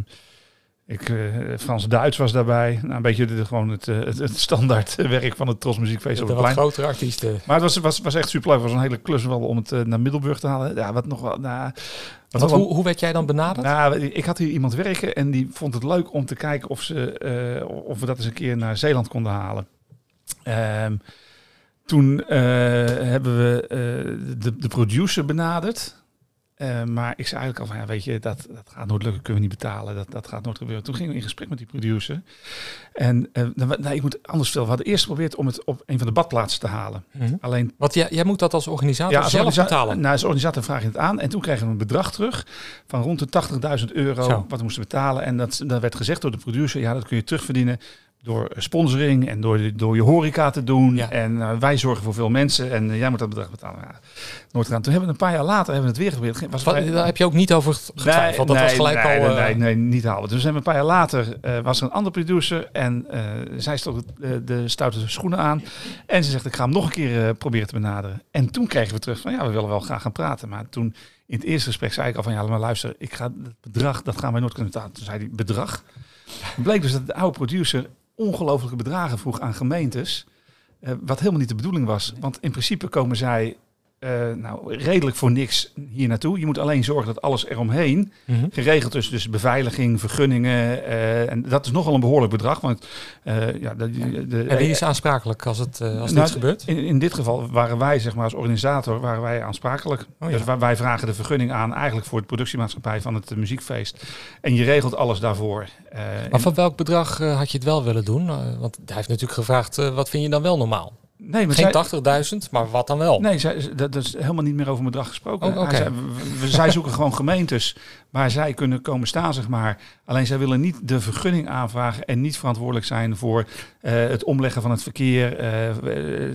ik, Frans Duits was daarbij. Nou, een beetje de, gewoon het, het, het standaard werk van het Tros Muziekfeest op de het plein. grotere artiesten. Maar het was, was, was echt super leuk. Het was een hele klus wel om het naar Middelburg te halen. Ja, wat nog wel. Nou, wat hoe, hoe werd jij dan benaderd? nou, ik had hier iemand werken en die vond het leuk om te kijken of, ze, of we dat eens een keer naar Zeeland konden halen. Ehm, toen hebben we de, de producer benaderd. Eh, maar ik zei eigenlijk al van, ja, weet je, dat, dat gaat nooit lukken, kunnen we niet betalen. Dat, dat gaat nooit gebeuren. Toen gingen we in gesprek met die producer. En eh, nou, nou, ik moet anders vertellen. We hadden eerst geprobeerd om het op een van de badplaatsen te halen. Mhm. Alleen Want jij, jij moet dat als organisator als zelf organisa- betalen. Nou, als organisator vraag je het aan. En toen kregen we een bedrag terug van rond de 80.000 euro Zo. wat we moesten betalen. En dat, dat werd gezegd door de producer, ja, dat kun je terugverdienen door sponsoring en door, door je horeca te doen. Ja. En eh, wij zorgen voor veel mensen en eh, jij moet dat bedrag betalen. Ja, nooit gedaan. Toen hebben we een paar jaar later hebben we het weer geprobeerd. Geen- Was Wat- vrij- daar heb je ook niet over getwijfeld. dat was gelijk nee, al... nee, eh, nee, nee, niet halen. Dus hebben we een paar jaar later was er een andere producer en zij stok de, de stoute schoenen aan. En ze zegt, ik ga hem nog een keer proberen te benaderen. En toen kregen we terug van, ja, we willen wel graag gaan praten. Maar toen in het eerste gesprek zei ik al van, ja, maar luister, ik ga het bedrag, dat gaan wij nooit kunnen betalen. Toen zei hij, bedrag? Het bleek dus dat de oude producer ongelofelijke bedragen vroeg aan gemeentes. eh, wat helemaal niet de bedoeling was. Want in principe komen zij eh, nou, redelijk voor niks hier naartoe. Je moet alleen zorgen dat alles eromheen mhm. geregeld is. Dus beveiliging, vergunningen. eh, en dat is nogal een behoorlijk bedrag. Want eh, ja, de, de, En wie is aansprakelijk als, het, als Nou, dit gebeurt? in, in dit geval waren wij, zeg maar, als organisator, waren wij aansprakelijk. Oh ja. Dus wij, vragen de vergunning aan eigenlijk voor de productiemaatschappij van het muziekfeest. En je regelt alles daarvoor. Maar van welk bedrag had je het wel willen doen? Want hij heeft natuurlijk gevraagd, wat vind je dan wel normaal? Nee, maar zij- Geen 80.000, maar wat dan wel? Nee, zij, dat, dat is helemaal niet meer over bedrag gesproken. Oh, zei, we- zij zoeken gewoon gemeentes waar zij kunnen komen staan, zeg maar. Alleen zij willen niet de vergunning aanvragen en niet verantwoordelijk zijn voor eh, het omleggen van het verkeer, eh,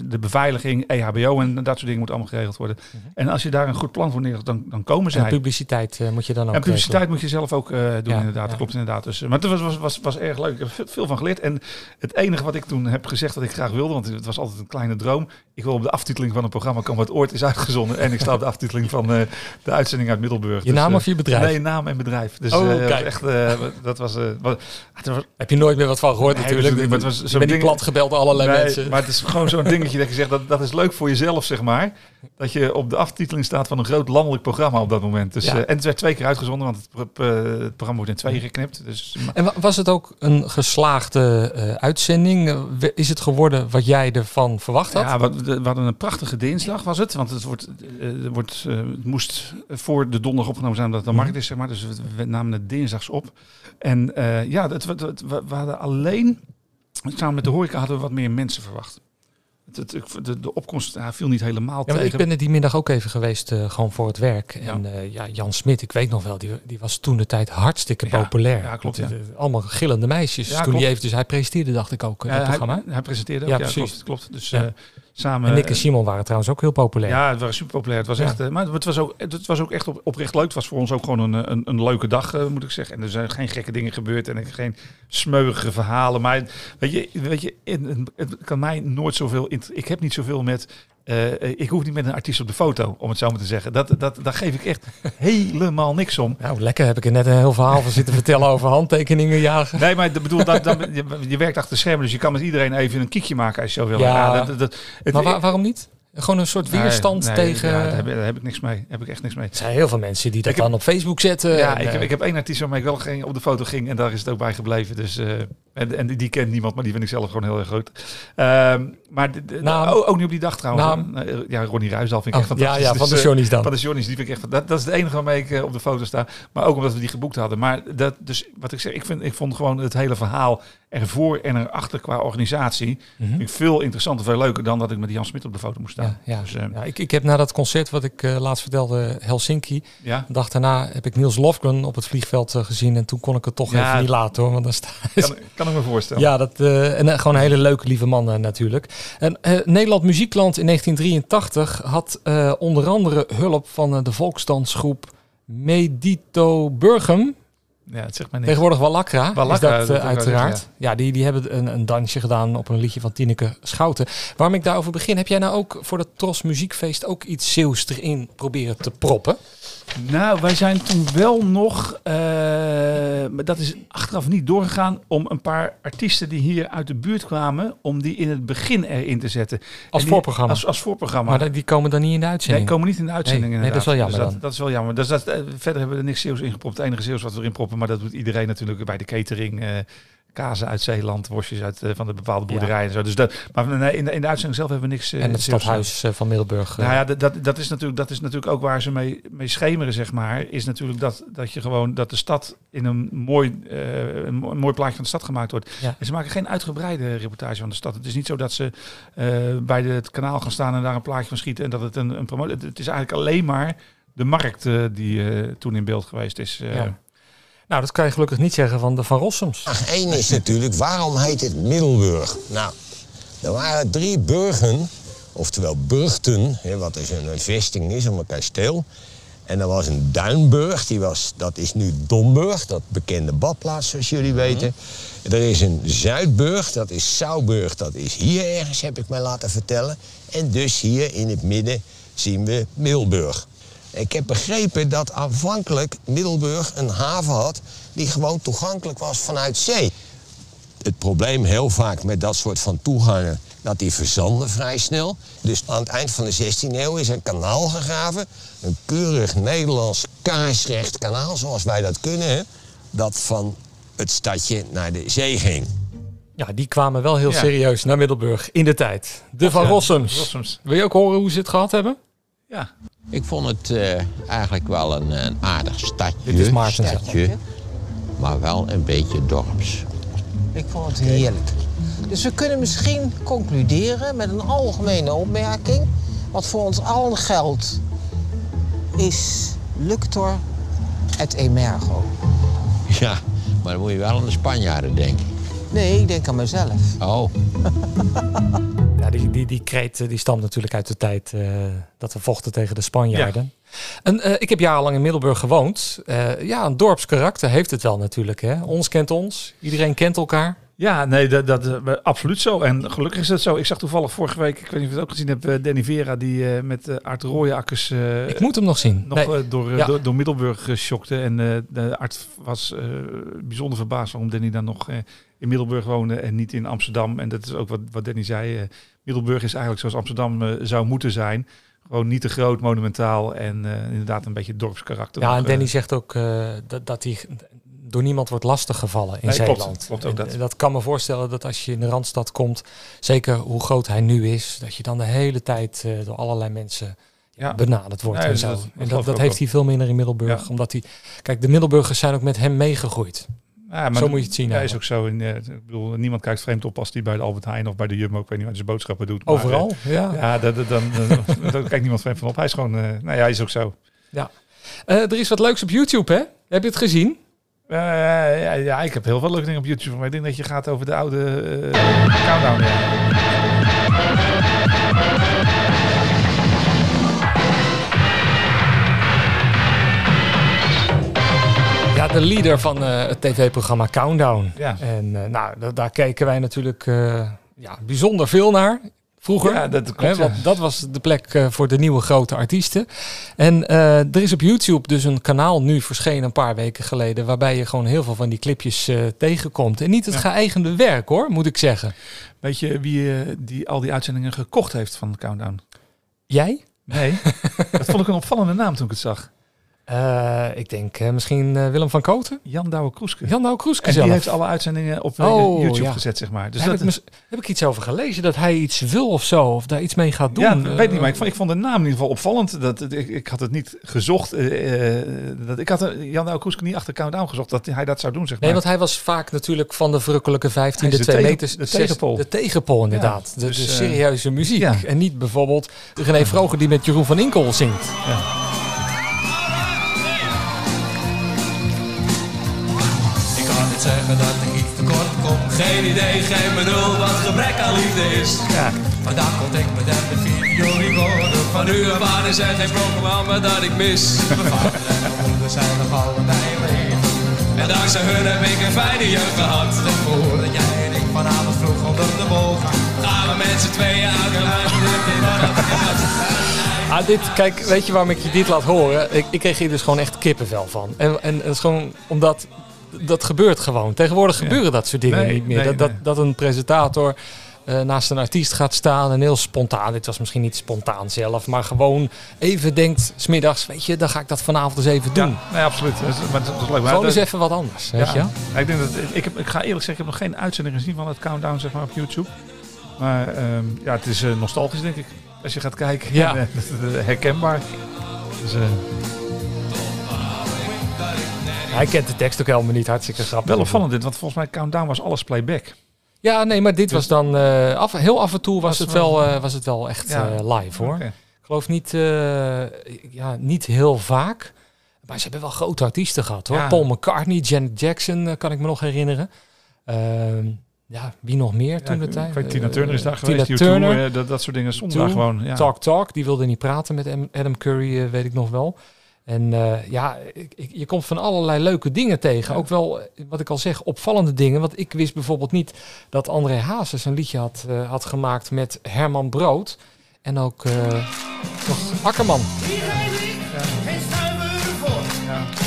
de beveiliging, EHBO en dat soort dingen moet allemaal geregeld worden. Mhm. En als je daar een goed plan voor neerzet, dan, dan komen En zij. publiciteit eh, moet je dan ook En publiciteit regelen. moet je zelf ook eh, doen, Ja, inderdaad. ja. Dat klopt inderdaad. Dus, eh, maar het was, was, was, was erg leuk. Ik heb ve- veel van geleerd. En het enige wat ik toen heb gezegd dat ik graag wilde, want het was altijd een kleine droom. Ik wil op de aftiteling van een programma komen wat ooit is uitgezonden. En ik sta op de aftiteling van eh, de uitzending uit Middelburg. Je naam eh, of je bedrijf? Nee, naam en bedrijf. Dus Oh, kijk. echt, dat was, was Heb je nooit meer wat van gehoord Nee, natuurlijk. natuurlijk, maar het was je zo'n bent niet ding- plat gebeld allerlei Nee, mensen. Maar het is gewoon zo'n dingetje dat je zegt, dat, dat is leuk voor jezelf, zeg maar. Dat je op de aftiteling staat van een groot landelijk programma op dat moment. Dus, Ja. eh, en het werd twee keer uitgezonden, want het, het programma wordt in twee geknipt. Dus, En wa- was het ook een geslaagde uitzending? Is het geworden wat jij ervan verwacht had? ja, we, hadden een prachtige dinsdag was het. Want het, wordt, eh, wordt, eh, moest voor de donderdag opgenomen zijn, omdat het Mhm. markt is, zeg maar. Dus we, namen het dinsdags op. En eh, ja, het- het- we, we hadden alleen, samen met de horeca, hadden we wat meer mensen verwacht. Het, het, de, de opkomst ja, viel niet helemaal Ja, tegen. ik ben er die middag ook even geweest, eh, gewoon voor het werk. Ja. En eh, ja, Jan Smit, ik weet nog wel, die, die was toen de tijd hartstikke Ja, populair. ja, klopt, ja. eh, Allemaal gillende meisjes. Ja, toen klopt. hij eventjes, hij presenteerde, dacht ik ook, Ja, het hij, programma. hij presenteerde ook, Ja, ja, precies. klopt, klopt. Dus Ja. Samen... En Nick en eh, Simon waren trouwens ook heel populair. Ja, het was super populair. Het was Ja. echt, eh, maar het was ook, het was ook echt op, oprecht leuk. Het was voor ons ook gewoon een, een, een leuke dag, eh, moet ik zeggen. En er zijn geen gekke dingen gebeurd en geen smeuïge verhalen. Maar weet je, weet je het kan mij nooit zoveel. Ik heb niet zoveel met. Eh, ik hoef niet met een artiest op de foto, om het zo maar te zeggen. Dat, dat, daar geef ik echt helemaal niks om. Nou, lekker heb ik er net een heel verhaal van zitten vertellen over handtekeningen jagen. Nee, maar bedoel, dat, dat, je, je werkt achter de schermen, dus je kan met iedereen even een kiekje maken als je zo wil. Ja. dat, dat, dat- het- Maar wa- waarom niet? Gewoon een soort weerstand nee, tegen... ja, daar, heb, daar heb ik niks mee. Daar heb ik echt niks mee. Er zijn heel veel mensen die dat Ik heb- dan op Facebook zetten. Ja, en, ik heb, eh, ik heb één artiest waarmee ik wel ging, op de foto ging en daar is het ook bij gebleven. Dus, eh, en, en die, die kent niemand, maar die vind ik zelf gewoon heel erg goed. Ehm, maar de, de- Naam? ook, ook niet op die dag trouwens. Naam? Eh, Ja, Ronnie Ruisdal vind ik oh, echt ja, fantastisch. ja, van de Dus, Johnny's dan. van de Johnny's, die vind ik echt... Dat, dat is het enige waarmee ik op de foto sta. Maar ook omdat we die geboekt hadden. Maar dat, dus wat ik zeg, ik, vind, ik vond gewoon het hele verhaal ervoor en erachter qua organisatie... Mhm. vind ik veel interessanter, veel leuker dan dat ik met Jan Smit op de foto moest staan. Ja, ja. Dus, eh, ja ik, ik heb na dat concert wat ik eh, laatst vertelde, Helsinki, ja. de dag daarna heb ik Niels Lofgren op het vliegveld eh, gezien. En toen kon ik het toch Ja. even niet laten hoor. Want dan sta Kan, kan ik me voorstellen. Ja, dat, en gewoon een hele leuke, lieve man natuurlijk. En Nederland Muziekland in 1983 had onder andere hulp van de volksdansgroep Medito Burgum. Ja, het zegt mij niks. Tegenwoordig Wallakra, Wallakra, is dat, dat eh, uiteraard. ja. die, die hebben een, een dansje gedaan op een liedje van Tineke Schouten. Waarom ik daarover begin, heb jij nou ook voor het Tros Muziekfeest ook iets Zeeuws erin proberen te proppen? Nou, wij zijn toen wel nog, eh, maar dat is achteraf niet doorgegaan, om een paar artiesten die hier uit de buurt kwamen, om die in het begin erin te zetten. Als die- voorprogramma. Als, als voorprogramma. Maar die komen dan niet in de Nee, uitzending. komen niet in de uitzending Nee, nee, dat is wel jammer Dus dat, dan. dat is wel jammer. Dus dat, eh, verder hebben we er niks Zeeuws ingepropt. Het enige Zeeuws wat we erin proppen, maar dat doet iedereen natuurlijk bij de catering. eh kazen uit Zeeland, worstjes uit eh, van de bepaalde boerderijen en zo. Dus dat, maar nee, in, de, in de uitzending zelf hebben we niks eh, en het stadhuis eh, van Middelburg. Nou ja, dat, dat, dat, is natuurlijk, dat is natuurlijk ook waar ze mee, mee schemeren, zeg maar. Is natuurlijk dat, dat je gewoon dat de stad in een mooi, een mooi plaatje van de stad gemaakt wordt. Ja. En ze maken geen uitgebreide reportage van de stad. Het is niet zo dat ze bij de- het kanaal gaan staan en daar een plaatje van schieten en dat het een, een promotie. Het, het is eigenlijk alleen maar de markt die toen in beeld geweest is. Ja. Nou, dat kan je gelukkig niet zeggen van de Van Rossums. Vraag 1 is natuurlijk, waarom heet het Middelburg? Nou, er waren drie burgen, oftewel burgten, hè, wat dus een, vesting is, om een kasteel. En er was een Duinburg, die was, dat is nu Domburg, dat bekende badplaats zoals jullie weten. Er is een Zuidburg, dat is Sauburg, dat is hier ergens, heb ik mij laten vertellen. En dus hier in het midden zien we Middelburg. Ik heb begrepen dat aanvankelijk Middelburg een haven had die gewoon toegankelijk was vanuit zee. Het probleem heel vaak met dat soort van toegangen, dat die verzanden vrij snel. Dus aan het eind van de 16e eeuw is een kanaal gegraven. Een keurig Nederlands kaarsrecht kanaal, zoals wij dat kunnen. Hè, dat van het stadje naar de zee ging. Ja, die kwamen wel heel Ja. serieus naar Middelburg in de tijd. De Van. Rossums. Wil je ook horen hoe ze het gehad hebben? Ja. Ik vond het eh, eigenlijk wel een, een aardig stadje. Dit is Maarten stadje, maar wel een beetje dorps. Ik vond het heerlijk. Dus we kunnen misschien concluderen met een algemene opmerking. Wat voor ons allen geldt, is Luctor et emergo. Ja, maar dan moet je wel aan de Spanjaarden denken. Nee, ik denk aan mezelf. Oh, Ja, die, die, die kreet eh, die stamt natuurlijk uit de tijd eh, dat we vochten tegen de Spanjaarden. En, eh, ik heb jarenlang in Middelburg gewoond. Ja, een dorpskarakter heeft het wel natuurlijk. Hè? Ons kent ons, iedereen kent elkaar. Ja, nee, dat, dat eh, absoluut zo. En gelukkig is dat zo. Ik zag toevallig vorige week, ik weet niet of je het ook gezien hebt, eh, Danny Vera, die eh, met uh, Art Rooijakkers Ik moet hem nog zien. nog Nee. door, Ja. door, door Middelburg geschokte. En de Art was bijzonder verbaasd waarom Danny dan nog in Middelburg woonde en niet in Amsterdam. En dat is ook wat, wat Danny zei. Middelburg is eigenlijk zoals Amsterdam zou moeten zijn. Gewoon niet te groot, monumentaal en inderdaad een beetje dorpskarakter. Ja, en. Danny zegt ook dat, dat hij door niemand wordt lastiggevallen in Nee. Zeeland. Klopt ook En, dat. dat kan me voorstellen dat als je in de Randstad komt, zeker hoe groot hij nu is, dat je dan de hele tijd eh, door allerlei mensen Ja. benaderd wordt Nee, en dat- zo. dat en dat, dat heeft hij veel minder in Middelburg. Ja. Omdat hij, kijk, de Middelburgers zijn ook met hem meegegroeid. Ja, Zo moet je het zien Ja, is ook zo. In, eh, ik bedoel, niemand kijkt vreemd op als die bij de Albert Heijn of bij de Jumbo, ik weet niet waar hij zijn boodschappen doet. maar, Overal, eh, ja. ja, dat, dat- dan, dan, dan kijkt niemand vreemd van op. Hij is gewoon, nou ja, hij is ook zo. Eh, er is wat leuks op YouTube, hè? Heb je het gezien? Eh, ja, ja, ik heb heel veel leuke dingen op YouTube. Maar ik denk dat je gaat over de oude eh, countdown. Ja. Ja, de leader van eh, het tv-programma Countdown. Ja. En nou, da- daar keken wij natuurlijk ja, bijzonder veel naar. Vroeger. Ja, dat klopt, Hè, want dat was de plek eh, voor de nieuwe grote artiesten. En eh, er is op YouTube dus een kanaal nu verschenen een paar weken geleden. Waarbij je gewoon heel veel van die clipjes eh, tegenkomt. En niet het Ja. geëigende werk hoor, moet ik zeggen. Weet je wie die al die uitzendingen gekocht heeft van Countdown? Jij? Nee, dat vond ik een opvallende naam toen ik het zag. Eh, ik denk eh, misschien eh, Willem van Koten? Jan Douwe Kroeske. Jan Nou Kroeske En die heeft alle uitzendingen op Oh, YouTube ja. gezet, zeg maar. Dus heb, dat ik mis- heb ik iets over gelezen? Dat hij iets wil of zo? Of daar iets mee gaat doen? Ja, ik weet niet, maar ik vond, ik vond de naam in ieder geval opvallend. Dat, ik, ik had het niet gezocht. dat, ik had Jan Douwe Kroeske niet achter Countdown gezocht dat hij dat zou doen, zeg maar. Nee, want hij was vaak natuurlijk van de verrukkelijke 15, Hij de is de 2 tegen- meters. de tegenpool. De tegenpool, inderdaad. de, dus, de serieuze muziek. ja. En niet bijvoorbeeld René Vroger die met Jeroen van Inkel zingt. Ik zeggen dat ik iets tekort kom. Geen idee, geen benul wat gebrek aan liefde is. Ja. Vandaag contact met hem de videorecorder. Van u af aan is er geen van me dat ik mis. Mijn vader en mijn moeder zijn nog allebei leven. En dankzij hun heb ik een fijne jeugd gehad. En voordat jij en ik vanavond vroeg onder de bol gaan. We met z'n tweeën uit een huis. Ah, dit, kijk, weet je waarom ik je dit laat horen? Ik, ik kreeg hier dus gewoon echt kippenvel van. En, en het is gewoon omdat dat gebeurt gewoon. Tegenwoordig gebeuren dat soort dingen Nee, niet meer. nee, dat, dat, nee. dat een presentator eh, naast een artiest gaat staan en heel spontaan. Dit was misschien niet spontaan zelf, maar gewoon even denkt, smiddags, weet je, dan ga ik dat vanavond eens even doen. Ja, nee, absoluut. Dat is, maar dat is leuk. Maar Gewoon eens even wat anders, weet je? ja. Ja, ik, denk dat, ik, heb, ik ga eerlijk zeggen, ik heb nog geen uitzending gezien van het Countdown zeg maar, op YouTube. Maar ehm, ja, het is eh, nostalgisch, denk ik. Als je gaat kijken. Ja. En, eh, herkenbaar. Dus, Hij kent de tekst ook helemaal niet, hartstikke grappig. wel opvallend dit, want volgens mij Countdown was alles playback. Ja, nee, maar dit was dan, eh, af, heel af en toe was, Was het wel- eh, was het wel echt Ja. eh, live hoor. Ik geloof niet, ja, niet heel vaak. Maar ze hebben wel grote artiesten gehad hoor. Ja. Paul McCartney, Janet Jackson kan ik me nog herinneren. Ehm, ja, wie nog meer toen de tijd? Tina Turner is daar Tina geweest. U2, Turner. dat, dat soort dingen stonden U2, daar gewoon. Talk Talk, die wilde niet praten met Am- Adam Curry, weet ik nog wel. En eh, ja, ik, ik- je komt van allerlei leuke dingen tegen. Ook wel, wat ik al zeg, opvallende dingen. Want ik wist bijvoorbeeld niet dat André Hazes een liedje had, eh, had gemaakt met Herman Brood. En ook eh, nog Akkerman. Geen stuiver voor. Ah,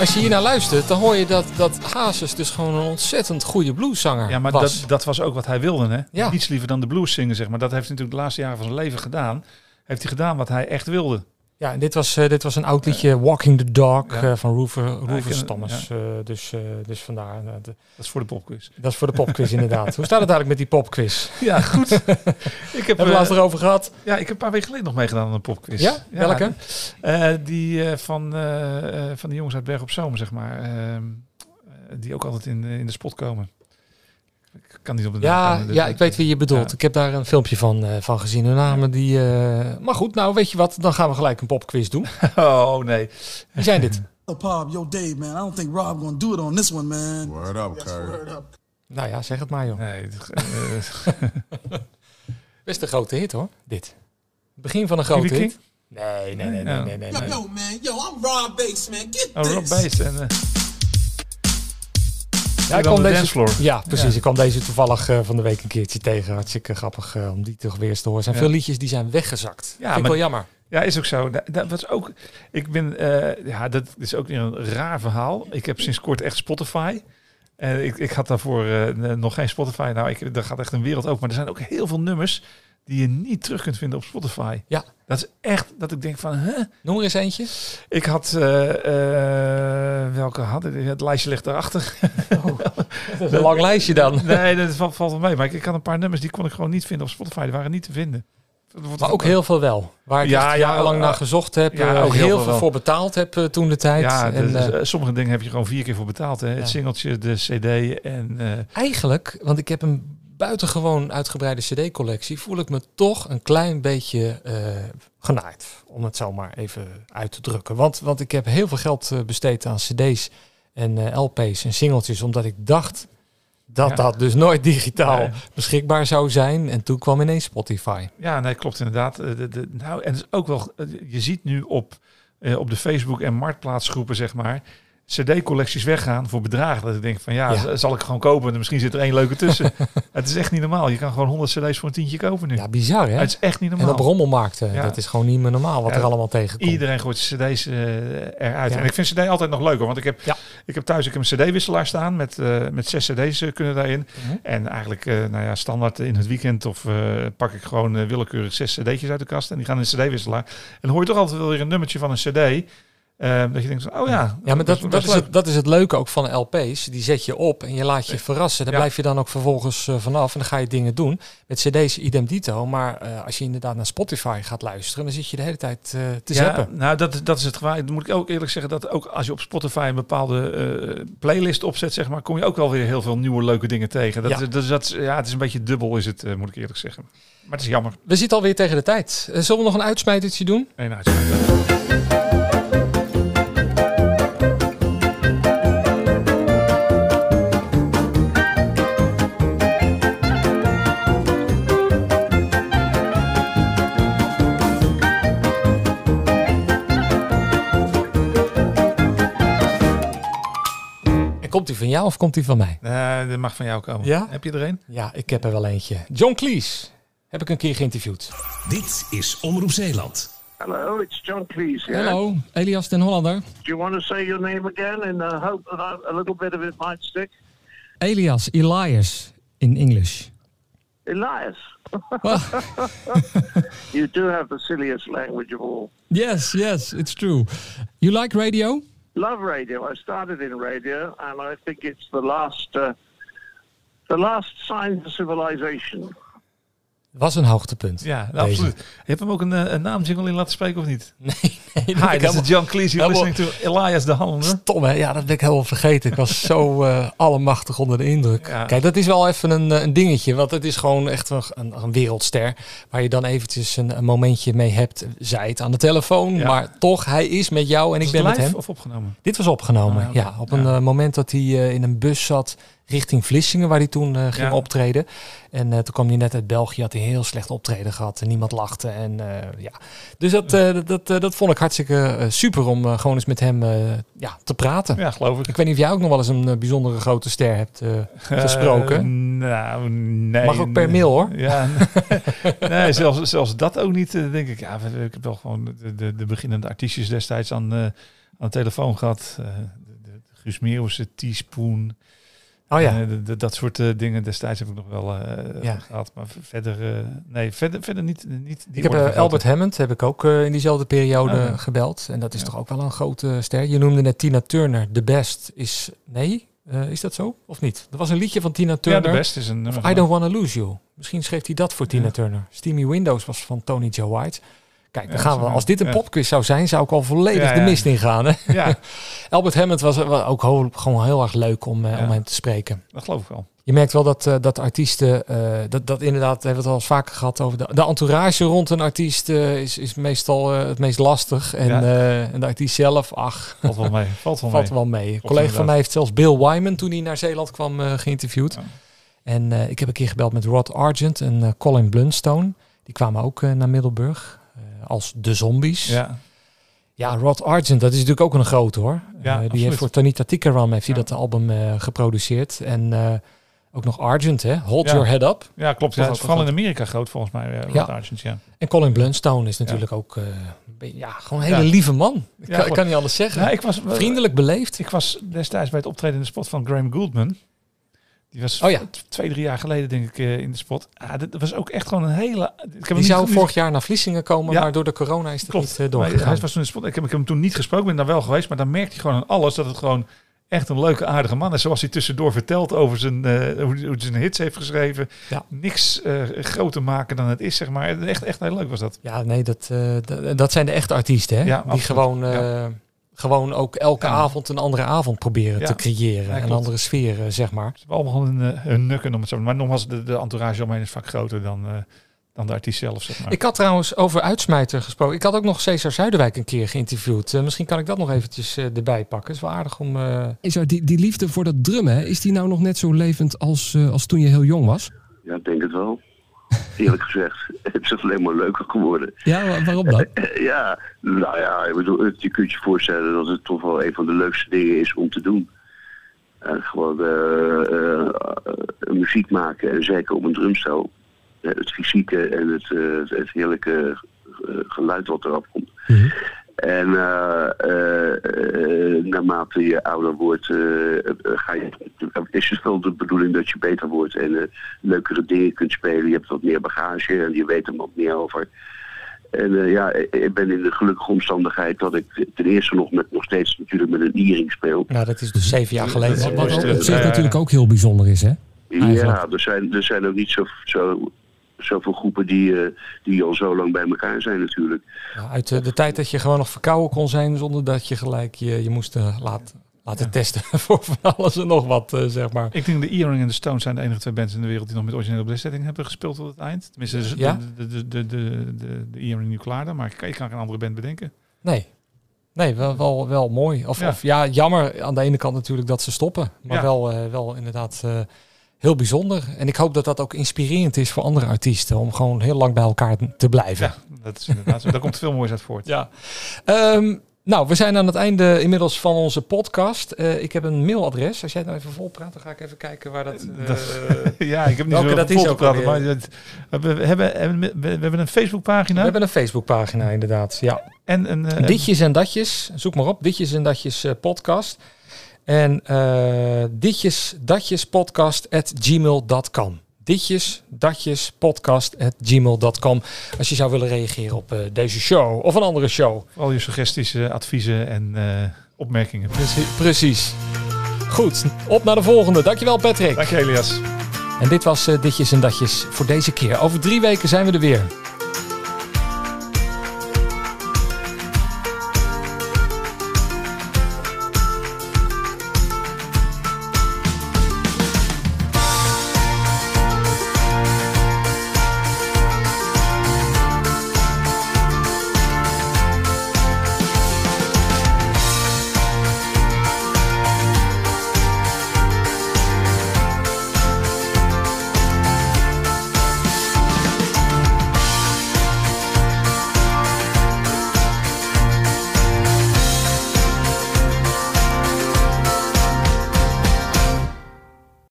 Als je, hier naar luistert, dan hoor je dat, dat Hazes dus gewoon een ontzettend goede blueszanger Ja, maar was. dat, dat was ook wat hij wilde. Hè? Ja. Niets liever dan de blues zingen, zeg maar. Dat heeft hij natuurlijk de laatste jaren van zijn leven gedaan. Heeft hij gedaan wat hij echt wilde. Ja, en dit was, eh, dit was een oud liedje, Walking the Dog, Ja. eh, van ken- Thomas. Eh, dus, dus vandaar. de- Dat is voor de popquiz. dat is voor de popquiz inderdaad. Hoe staat het eigenlijk met die popquiz? Ja, goed. ik heb, Hebben we eh, laatst erover gehad? ja, ik heb een paar weken geleden nog meegedaan aan een popquiz. Ja? Welke? eh, die van, van de jongens uit Berg op Zoom, zeg maar. Ehm, eh, die ook altijd in, in de spot komen. Ik kan niet op de naam Ja, dus ja, ik weet wie je bedoelt. Ja. Ik heb daar een filmpje van, eh, van gezien. Hun namen die... eh, Maar goed, nou weet je wat? Dan gaan we gelijk een popquiz doen. Oh, nee. Wie zijn dit? Yo, Pop, yo, Dave, man. I don't think Rob gonna do it on this one, man. Word up, Kurt. Nou ja, zeg het maar joh. nee Best een grote hit hoor, dit. Begin van een grote. King? hit. Nee, nee, nee, nee, nee, nee. Yo, nee. yo, man. Yo, I'm Rob Bass, man. Get oh, Rob this. Bass. En, eh, Ja, ik kwam de deze, ja, precies. Ja. Ik kwam deze toevallig eh, van de week een keertje tegen. Hartstikke grappig eh, om die toch weer eens te horen. Er zijn Ja. veel liedjes die zijn weggezakt. Ja, Vind ik wel jammer. Ja, is ook zo. Dat, dat was ook. Ik ben. eh, ja, dat is ook weer een raar verhaal. Ik heb sinds kort echt Spotify. En ik, ik had daarvoor nog geen Spotify. Nou, ik, daar gaat echt een wereld ook. Maar er zijn ook heel veel nummers die je niet terug kunt vinden op Spotify. Ja. Dat is echt dat ik denk van, hè? Noem er eens eentje. Ik had, eh, welke had ik? Het lijstje ligt daarachter. Dat is een lang lijstje dan. nee, dat valt, valt wel mee. Maar ik, ik had een paar nummers die kon ik gewoon niet vinden op Spotify. Die waren niet te vinden. Maar ook heel veel wel. Waar ik Ja, jarenlang eh, naar gezocht heb. ja, ook heel heel veel wel. voor betaald heb toen de tijd. Ja, en, dus, sommige dingen heb je gewoon vier keer voor betaald. Hè? Het singeltje, de cd en... eigenlijk, want ik heb een buitengewoon uitgebreide cd-collectie, voel ik me toch een klein beetje eh genaaid. Om het zo maar even uit te drukken. Want, want ik heb heel veel geld eh, besteed aan cd's en eh, LP's en singeltjes, omdat ik dacht dat Ja. dat dus nooit digitaal Nee. beschikbaar zou zijn. En toen kwam ineens Spotify. Ja, nee, klopt inderdaad. De, de, nou, en het is ook wel, je ziet nu op, op de Facebook en marktplaatsgroepen, zeg maar, cd-collecties weggaan voor bedragen. Dat ik denk van ja, zal ik gewoon kopen en misschien zit er één leuke tussen. het is echt niet normaal. Je kan gewoon 100 cd's voor een tientje kopen nu. Ja, bizar hè? Het is echt niet en normaal. op rommelmarkten, Ja. dat is gewoon niet meer normaal wat Ja, er allemaal tegenkomt. Iedereen gooit cd's eh, eruit. En ik vind cd altijd nog leuker. Want ik heb, Ja. ik heb thuis ik heb een cd-wisselaar staan met, eh, met zes cd's eh, kunnen daarin. Mhm. En eigenlijk eh, nou ja, standaard in het weekend of eh, pak ik gewoon eh, willekeurig zes cd'tjes uit de kast. En die gaan in de cd-wisselaar. En dan hoor je toch altijd wel weer een nummertje van een cd. Eh, dat je denkt, van, oh ja. Ja, maar dat, dat, is leuk. het, dat is het leuke ook van LP's. Die zet je op en je laat je verrassen. Daar Ja. blijf je dan ook vervolgens eh, vanaf. En dan ga je dingen doen. Met cd's idem dito. Maar eh, als je inderdaad naar Spotify gaat luisteren... dan zit je de hele tijd eh, te ja, zappen. nou, dat, dat is het gevaar. Dan moet ik ook eerlijk zeggen dat ook als je op Spotify een bepaalde playlist opzet, zeg maar, kom je ook wel weer heel veel nieuwe leuke dingen tegen. Dat, Ja. is, dat, is- dat, is- ja, het is een beetje dubbel, is het, moet ik eerlijk zeggen. Maar het is jammer. We zitten alweer tegen de tijd. Zullen we nog een uitsmijtertje doen? Uitspraak. Komt die van jou of komt die van mij? Eh, dat mag van jou komen. Ja? Heb je er een? Ja, ik heb er wel eentje. John Cleese. Heb ik een keer geïnterviewd. Dit is Omroep Zeeland. Hello, it's John Cleese here. Hallo, Elias den Hollander. Do you want to say your name again in the hope that I, a little bit of it might stick? Elias, Elias in English. Elias. you do have the silliest language of all. Yes, yes, it's true. You like radio? Love radio. I started in radio, and I think it's the last, uh, the last sign of civilization. Was een hoogtepunt. Ja, absoluut. Je hebt hem ook een, eh, een naamjingle in laten spreken of niet? Nee, nee. Hi, this is John Cleese. You're listening to Elias de Hollander. Stom hè? Ja, dat ben ik helemaal vergeten. Ik was zo eh allemachtig onder de indruk. Ja. Kijk, dat is wel even een, eh, een dingetje. Want het is gewoon echt een, een, wereldster. Waar je dan eventjes een, een momentje mee hebt. Zij het aan de telefoon. Ja. Maar toch, hij is met jou en Was ik het ben met live hem. of opgenomen? Dit was opgenomen, Ah, ja. Op een moment dat hij in een bus zat richting Vlissingen, waar hij toen eh, ging Ja. optreden. En eh, toen kwam hij net uit België, had hij een heel slecht optreden gehad. En niemand lachte. En, eh, ja. Dus dat, dat, dat, dat vond ik hartstikke super om gewoon eens met hem ja, te praten. Ja, geloof ik. Ik weet niet of jij ook nog wel eens een bijzondere grote ster hebt gesproken. Nou, nee. Mag ook per mail, hoor. Ja, nee, zelfs, zelfs dat ook niet, denk ik. Ja, ik heb wel gewoon de, de, de beginnende artiestjes destijds aan, aan de telefoon gehad. Eh, Guus Meeuwse, Teaspoon. Oh ja. Eh, de- de- dat soort eh, dingen destijds heb ik nog wel eh, Ja. gehad. Maar verder, nee, verder, verder niet. niet die Ik heb Albert. Hammond heb ik ook in diezelfde periode ja. gebeld. En dat is Ja. toch ook wel een grote ster. Je noemde net Tina Turner. The Best is... Nee? Is dat zo? Of niet? Er was een liedje van Tina Ja, Turner. de best is een I Don't Wanna Lose You. Misschien schreef hij dat voor Tina Ja. Turner. Steamy Windows was van Tony Joe White. Kijk, dan gaan we. Als dit een popquiz zou zijn, zou ik al volledig de mist ingaan. Hè? Ja, Albert Hammond was ook ho- gewoon heel erg leuk om, eh, om hem te spreken. dat geloof ik wel. Je merkt wel dat, eh, dat artiesten, eh, dat, dat inderdaad, hebben we het al eens vaker gehad over de, de entourage rond een artiest is, is meestal het meest lastig. En, Ja. en de artiest zelf, ach, Valt wel mee. Valt wel valt mee. wel mee. Een collega van mij heeft zelfs Bill Wyman toen hij naar Zeeland kwam geïnterviewd. Ja. En ik heb een keer gebeld met Rod Argent en Colin Blunstone. Die kwamen ook naar Middelburg als de zombies. Ja, Ja, Rod Argent, dat is natuurlijk ook een grote hoor. Ja, Eh, die absoluut. heeft voor Tanita Tikaram heeft hij Ja. dat album eh, geproduceerd. En eh, ook nog Argent, hè? Hold Ja. Your Head Up. ja klopt. Ja, het is vooral in Amerika groot volgens mij. Ja. Rod Argent, ja. En Colin Blunstone is natuurlijk ook ja, gewoon een hele lieve man. Ik, Ja, kan, ik klopt. kan niet anders zeggen. Ja, ik was, Vriendelijk beleefd. Ik was destijds bij het optreden in de spot van Graham Gouldman. Die was Oh ja. twee, drie jaar geleden denk ik eh, in de spot. Ah, dat was ook echt gewoon een hele... Ik heb Die zou vorig jaar naar Vlissingen komen, Ja. maar door de corona is het niet uh, Maar doorgegaan. hij was toen in de spot. Ik heb, ik heb hem toen niet gesproken, ben daar wel geweest. Maar dan merkt hij gewoon aan alles dat het gewoon echt een leuke, aardige man is. Zoals hij tussendoor vertelt over zijn, eh, hoe, hoe hij zijn hits heeft geschreven. Ja. Niks eh, groter maken dan het is, zeg maar. Echt, echt heel leuk was dat. Ja, nee, dat, eh, dat zijn de echte artiesten, hè? Ja, Die absoluut. gewoon, eh, gewoon ook elke Ja. avond een andere avond proberen Ja. te creëren. Ja, een andere sfeer, zeg maar. Ze hebben allemaal hun, eh, hun nukken om het zo. Maar nogmaals, de, de entourage omheen is vaak groter dan, eh, dan de artiest zelf, zeg maar. Ik had trouwens over uitsmijter gesproken. Ik had ook nog Cesar Zuiderwijk een keer geïnterviewd. Eh, misschien kan ik dat nog eventjes eh, erbij pakken. Het is wel aardig om... eh, Is er die, die liefde voor dat drummen, is die nou nog net zo levend als, eh, als toen je heel jong was? Ja, ik denk het wel. Eerlijk gezegd. Het is alleen maar leuker geworden. Ja, wa- waarom dan? Ja, nou ja, ik bedoel, je kunt je voorstellen dat het toch wel een van de leukste dingen is om te doen. Gewoon eh, eh, eh, muziek maken en zeker op een drumstel. Het fysieke en het, het, heerlijke geluid wat eraf komt. Eh, eh, eh, naarmate je ouder wordt, eh, eh, ga je, is het wel de bedoeling dat je beter wordt en eh, leukere dingen kunt spelen. Je hebt wat meer bagage en je weet er wat meer over. En eh, ja, ik- ben in de gelukkige omstandigheid dat ik ten eerste nog, met, nog steeds natuurlijk met een e-ring speel. Nou, dat is dus zeven jaar geleden. Wat, wat eh, op zich eh, natuurlijk ook heel bijzonder is, hè? Eigenlijk. Ja, er zijn, er zijn ook niet zo, zo, zoveel groepen die, eh, die al zo lang bij elkaar zijn natuurlijk. Ja, uit de, de tijd dat je gewoon nog verkouden kon zijn zonder dat je gelijk je, je moest eh, laten, laten testen voor van alles en nog wat, eh, zeg maar. Ik denk de Earring en de Stones zijn de enige twee bands in de wereld die nog met originele bezetting hebben gespeeld tot het eind. Tenminste, de, Ja? de, de, de, de, de, de Earring nu klaar maar ik, ik kan geen andere band bedenken. Nee. Nee, wel, wel, wel mooi. Of Ja. of ja, jammer aan de ene kant natuurlijk dat ze stoppen. Maar Ja. wel, eh, wel inderdaad eh, heel bijzonder. En ik hoop dat dat ook inspirerend is voor andere artiesten. Om gewoon heel lang bij elkaar te blijven. Ja, dat is inderdaad zo. Daar komt veel moois uit voort. Ja. Ehm, nou, we zijn aan het einde inmiddels van onze podcast. Eh, ik heb een mailadres. Als jij nou even volpraat, dan ga ik even kijken waar dat... Dat- ja, ik heb niet zo dat is ook praten, maar het- we, hebben, we, we hebben een Facebookpagina. We hebben een Facebookpagina inderdaad, ja. En een... Ditjes en datjes, zoek maar op. Ditjes en datjes podcast. En eh ditjes, datjes podcast at gmail.com. Ditjes, datjes podcast at gmail.com. Als je zou willen reageren op eh, deze show of een andere show. Al je suggesties, eh, adviezen en opmerkingen. Precies. Precies. Goed, op naar de volgende. Dankjewel Patrick. Dank je Elias. En dit was Ditjes en Datjes voor deze keer. Over drie weken zijn we er weer.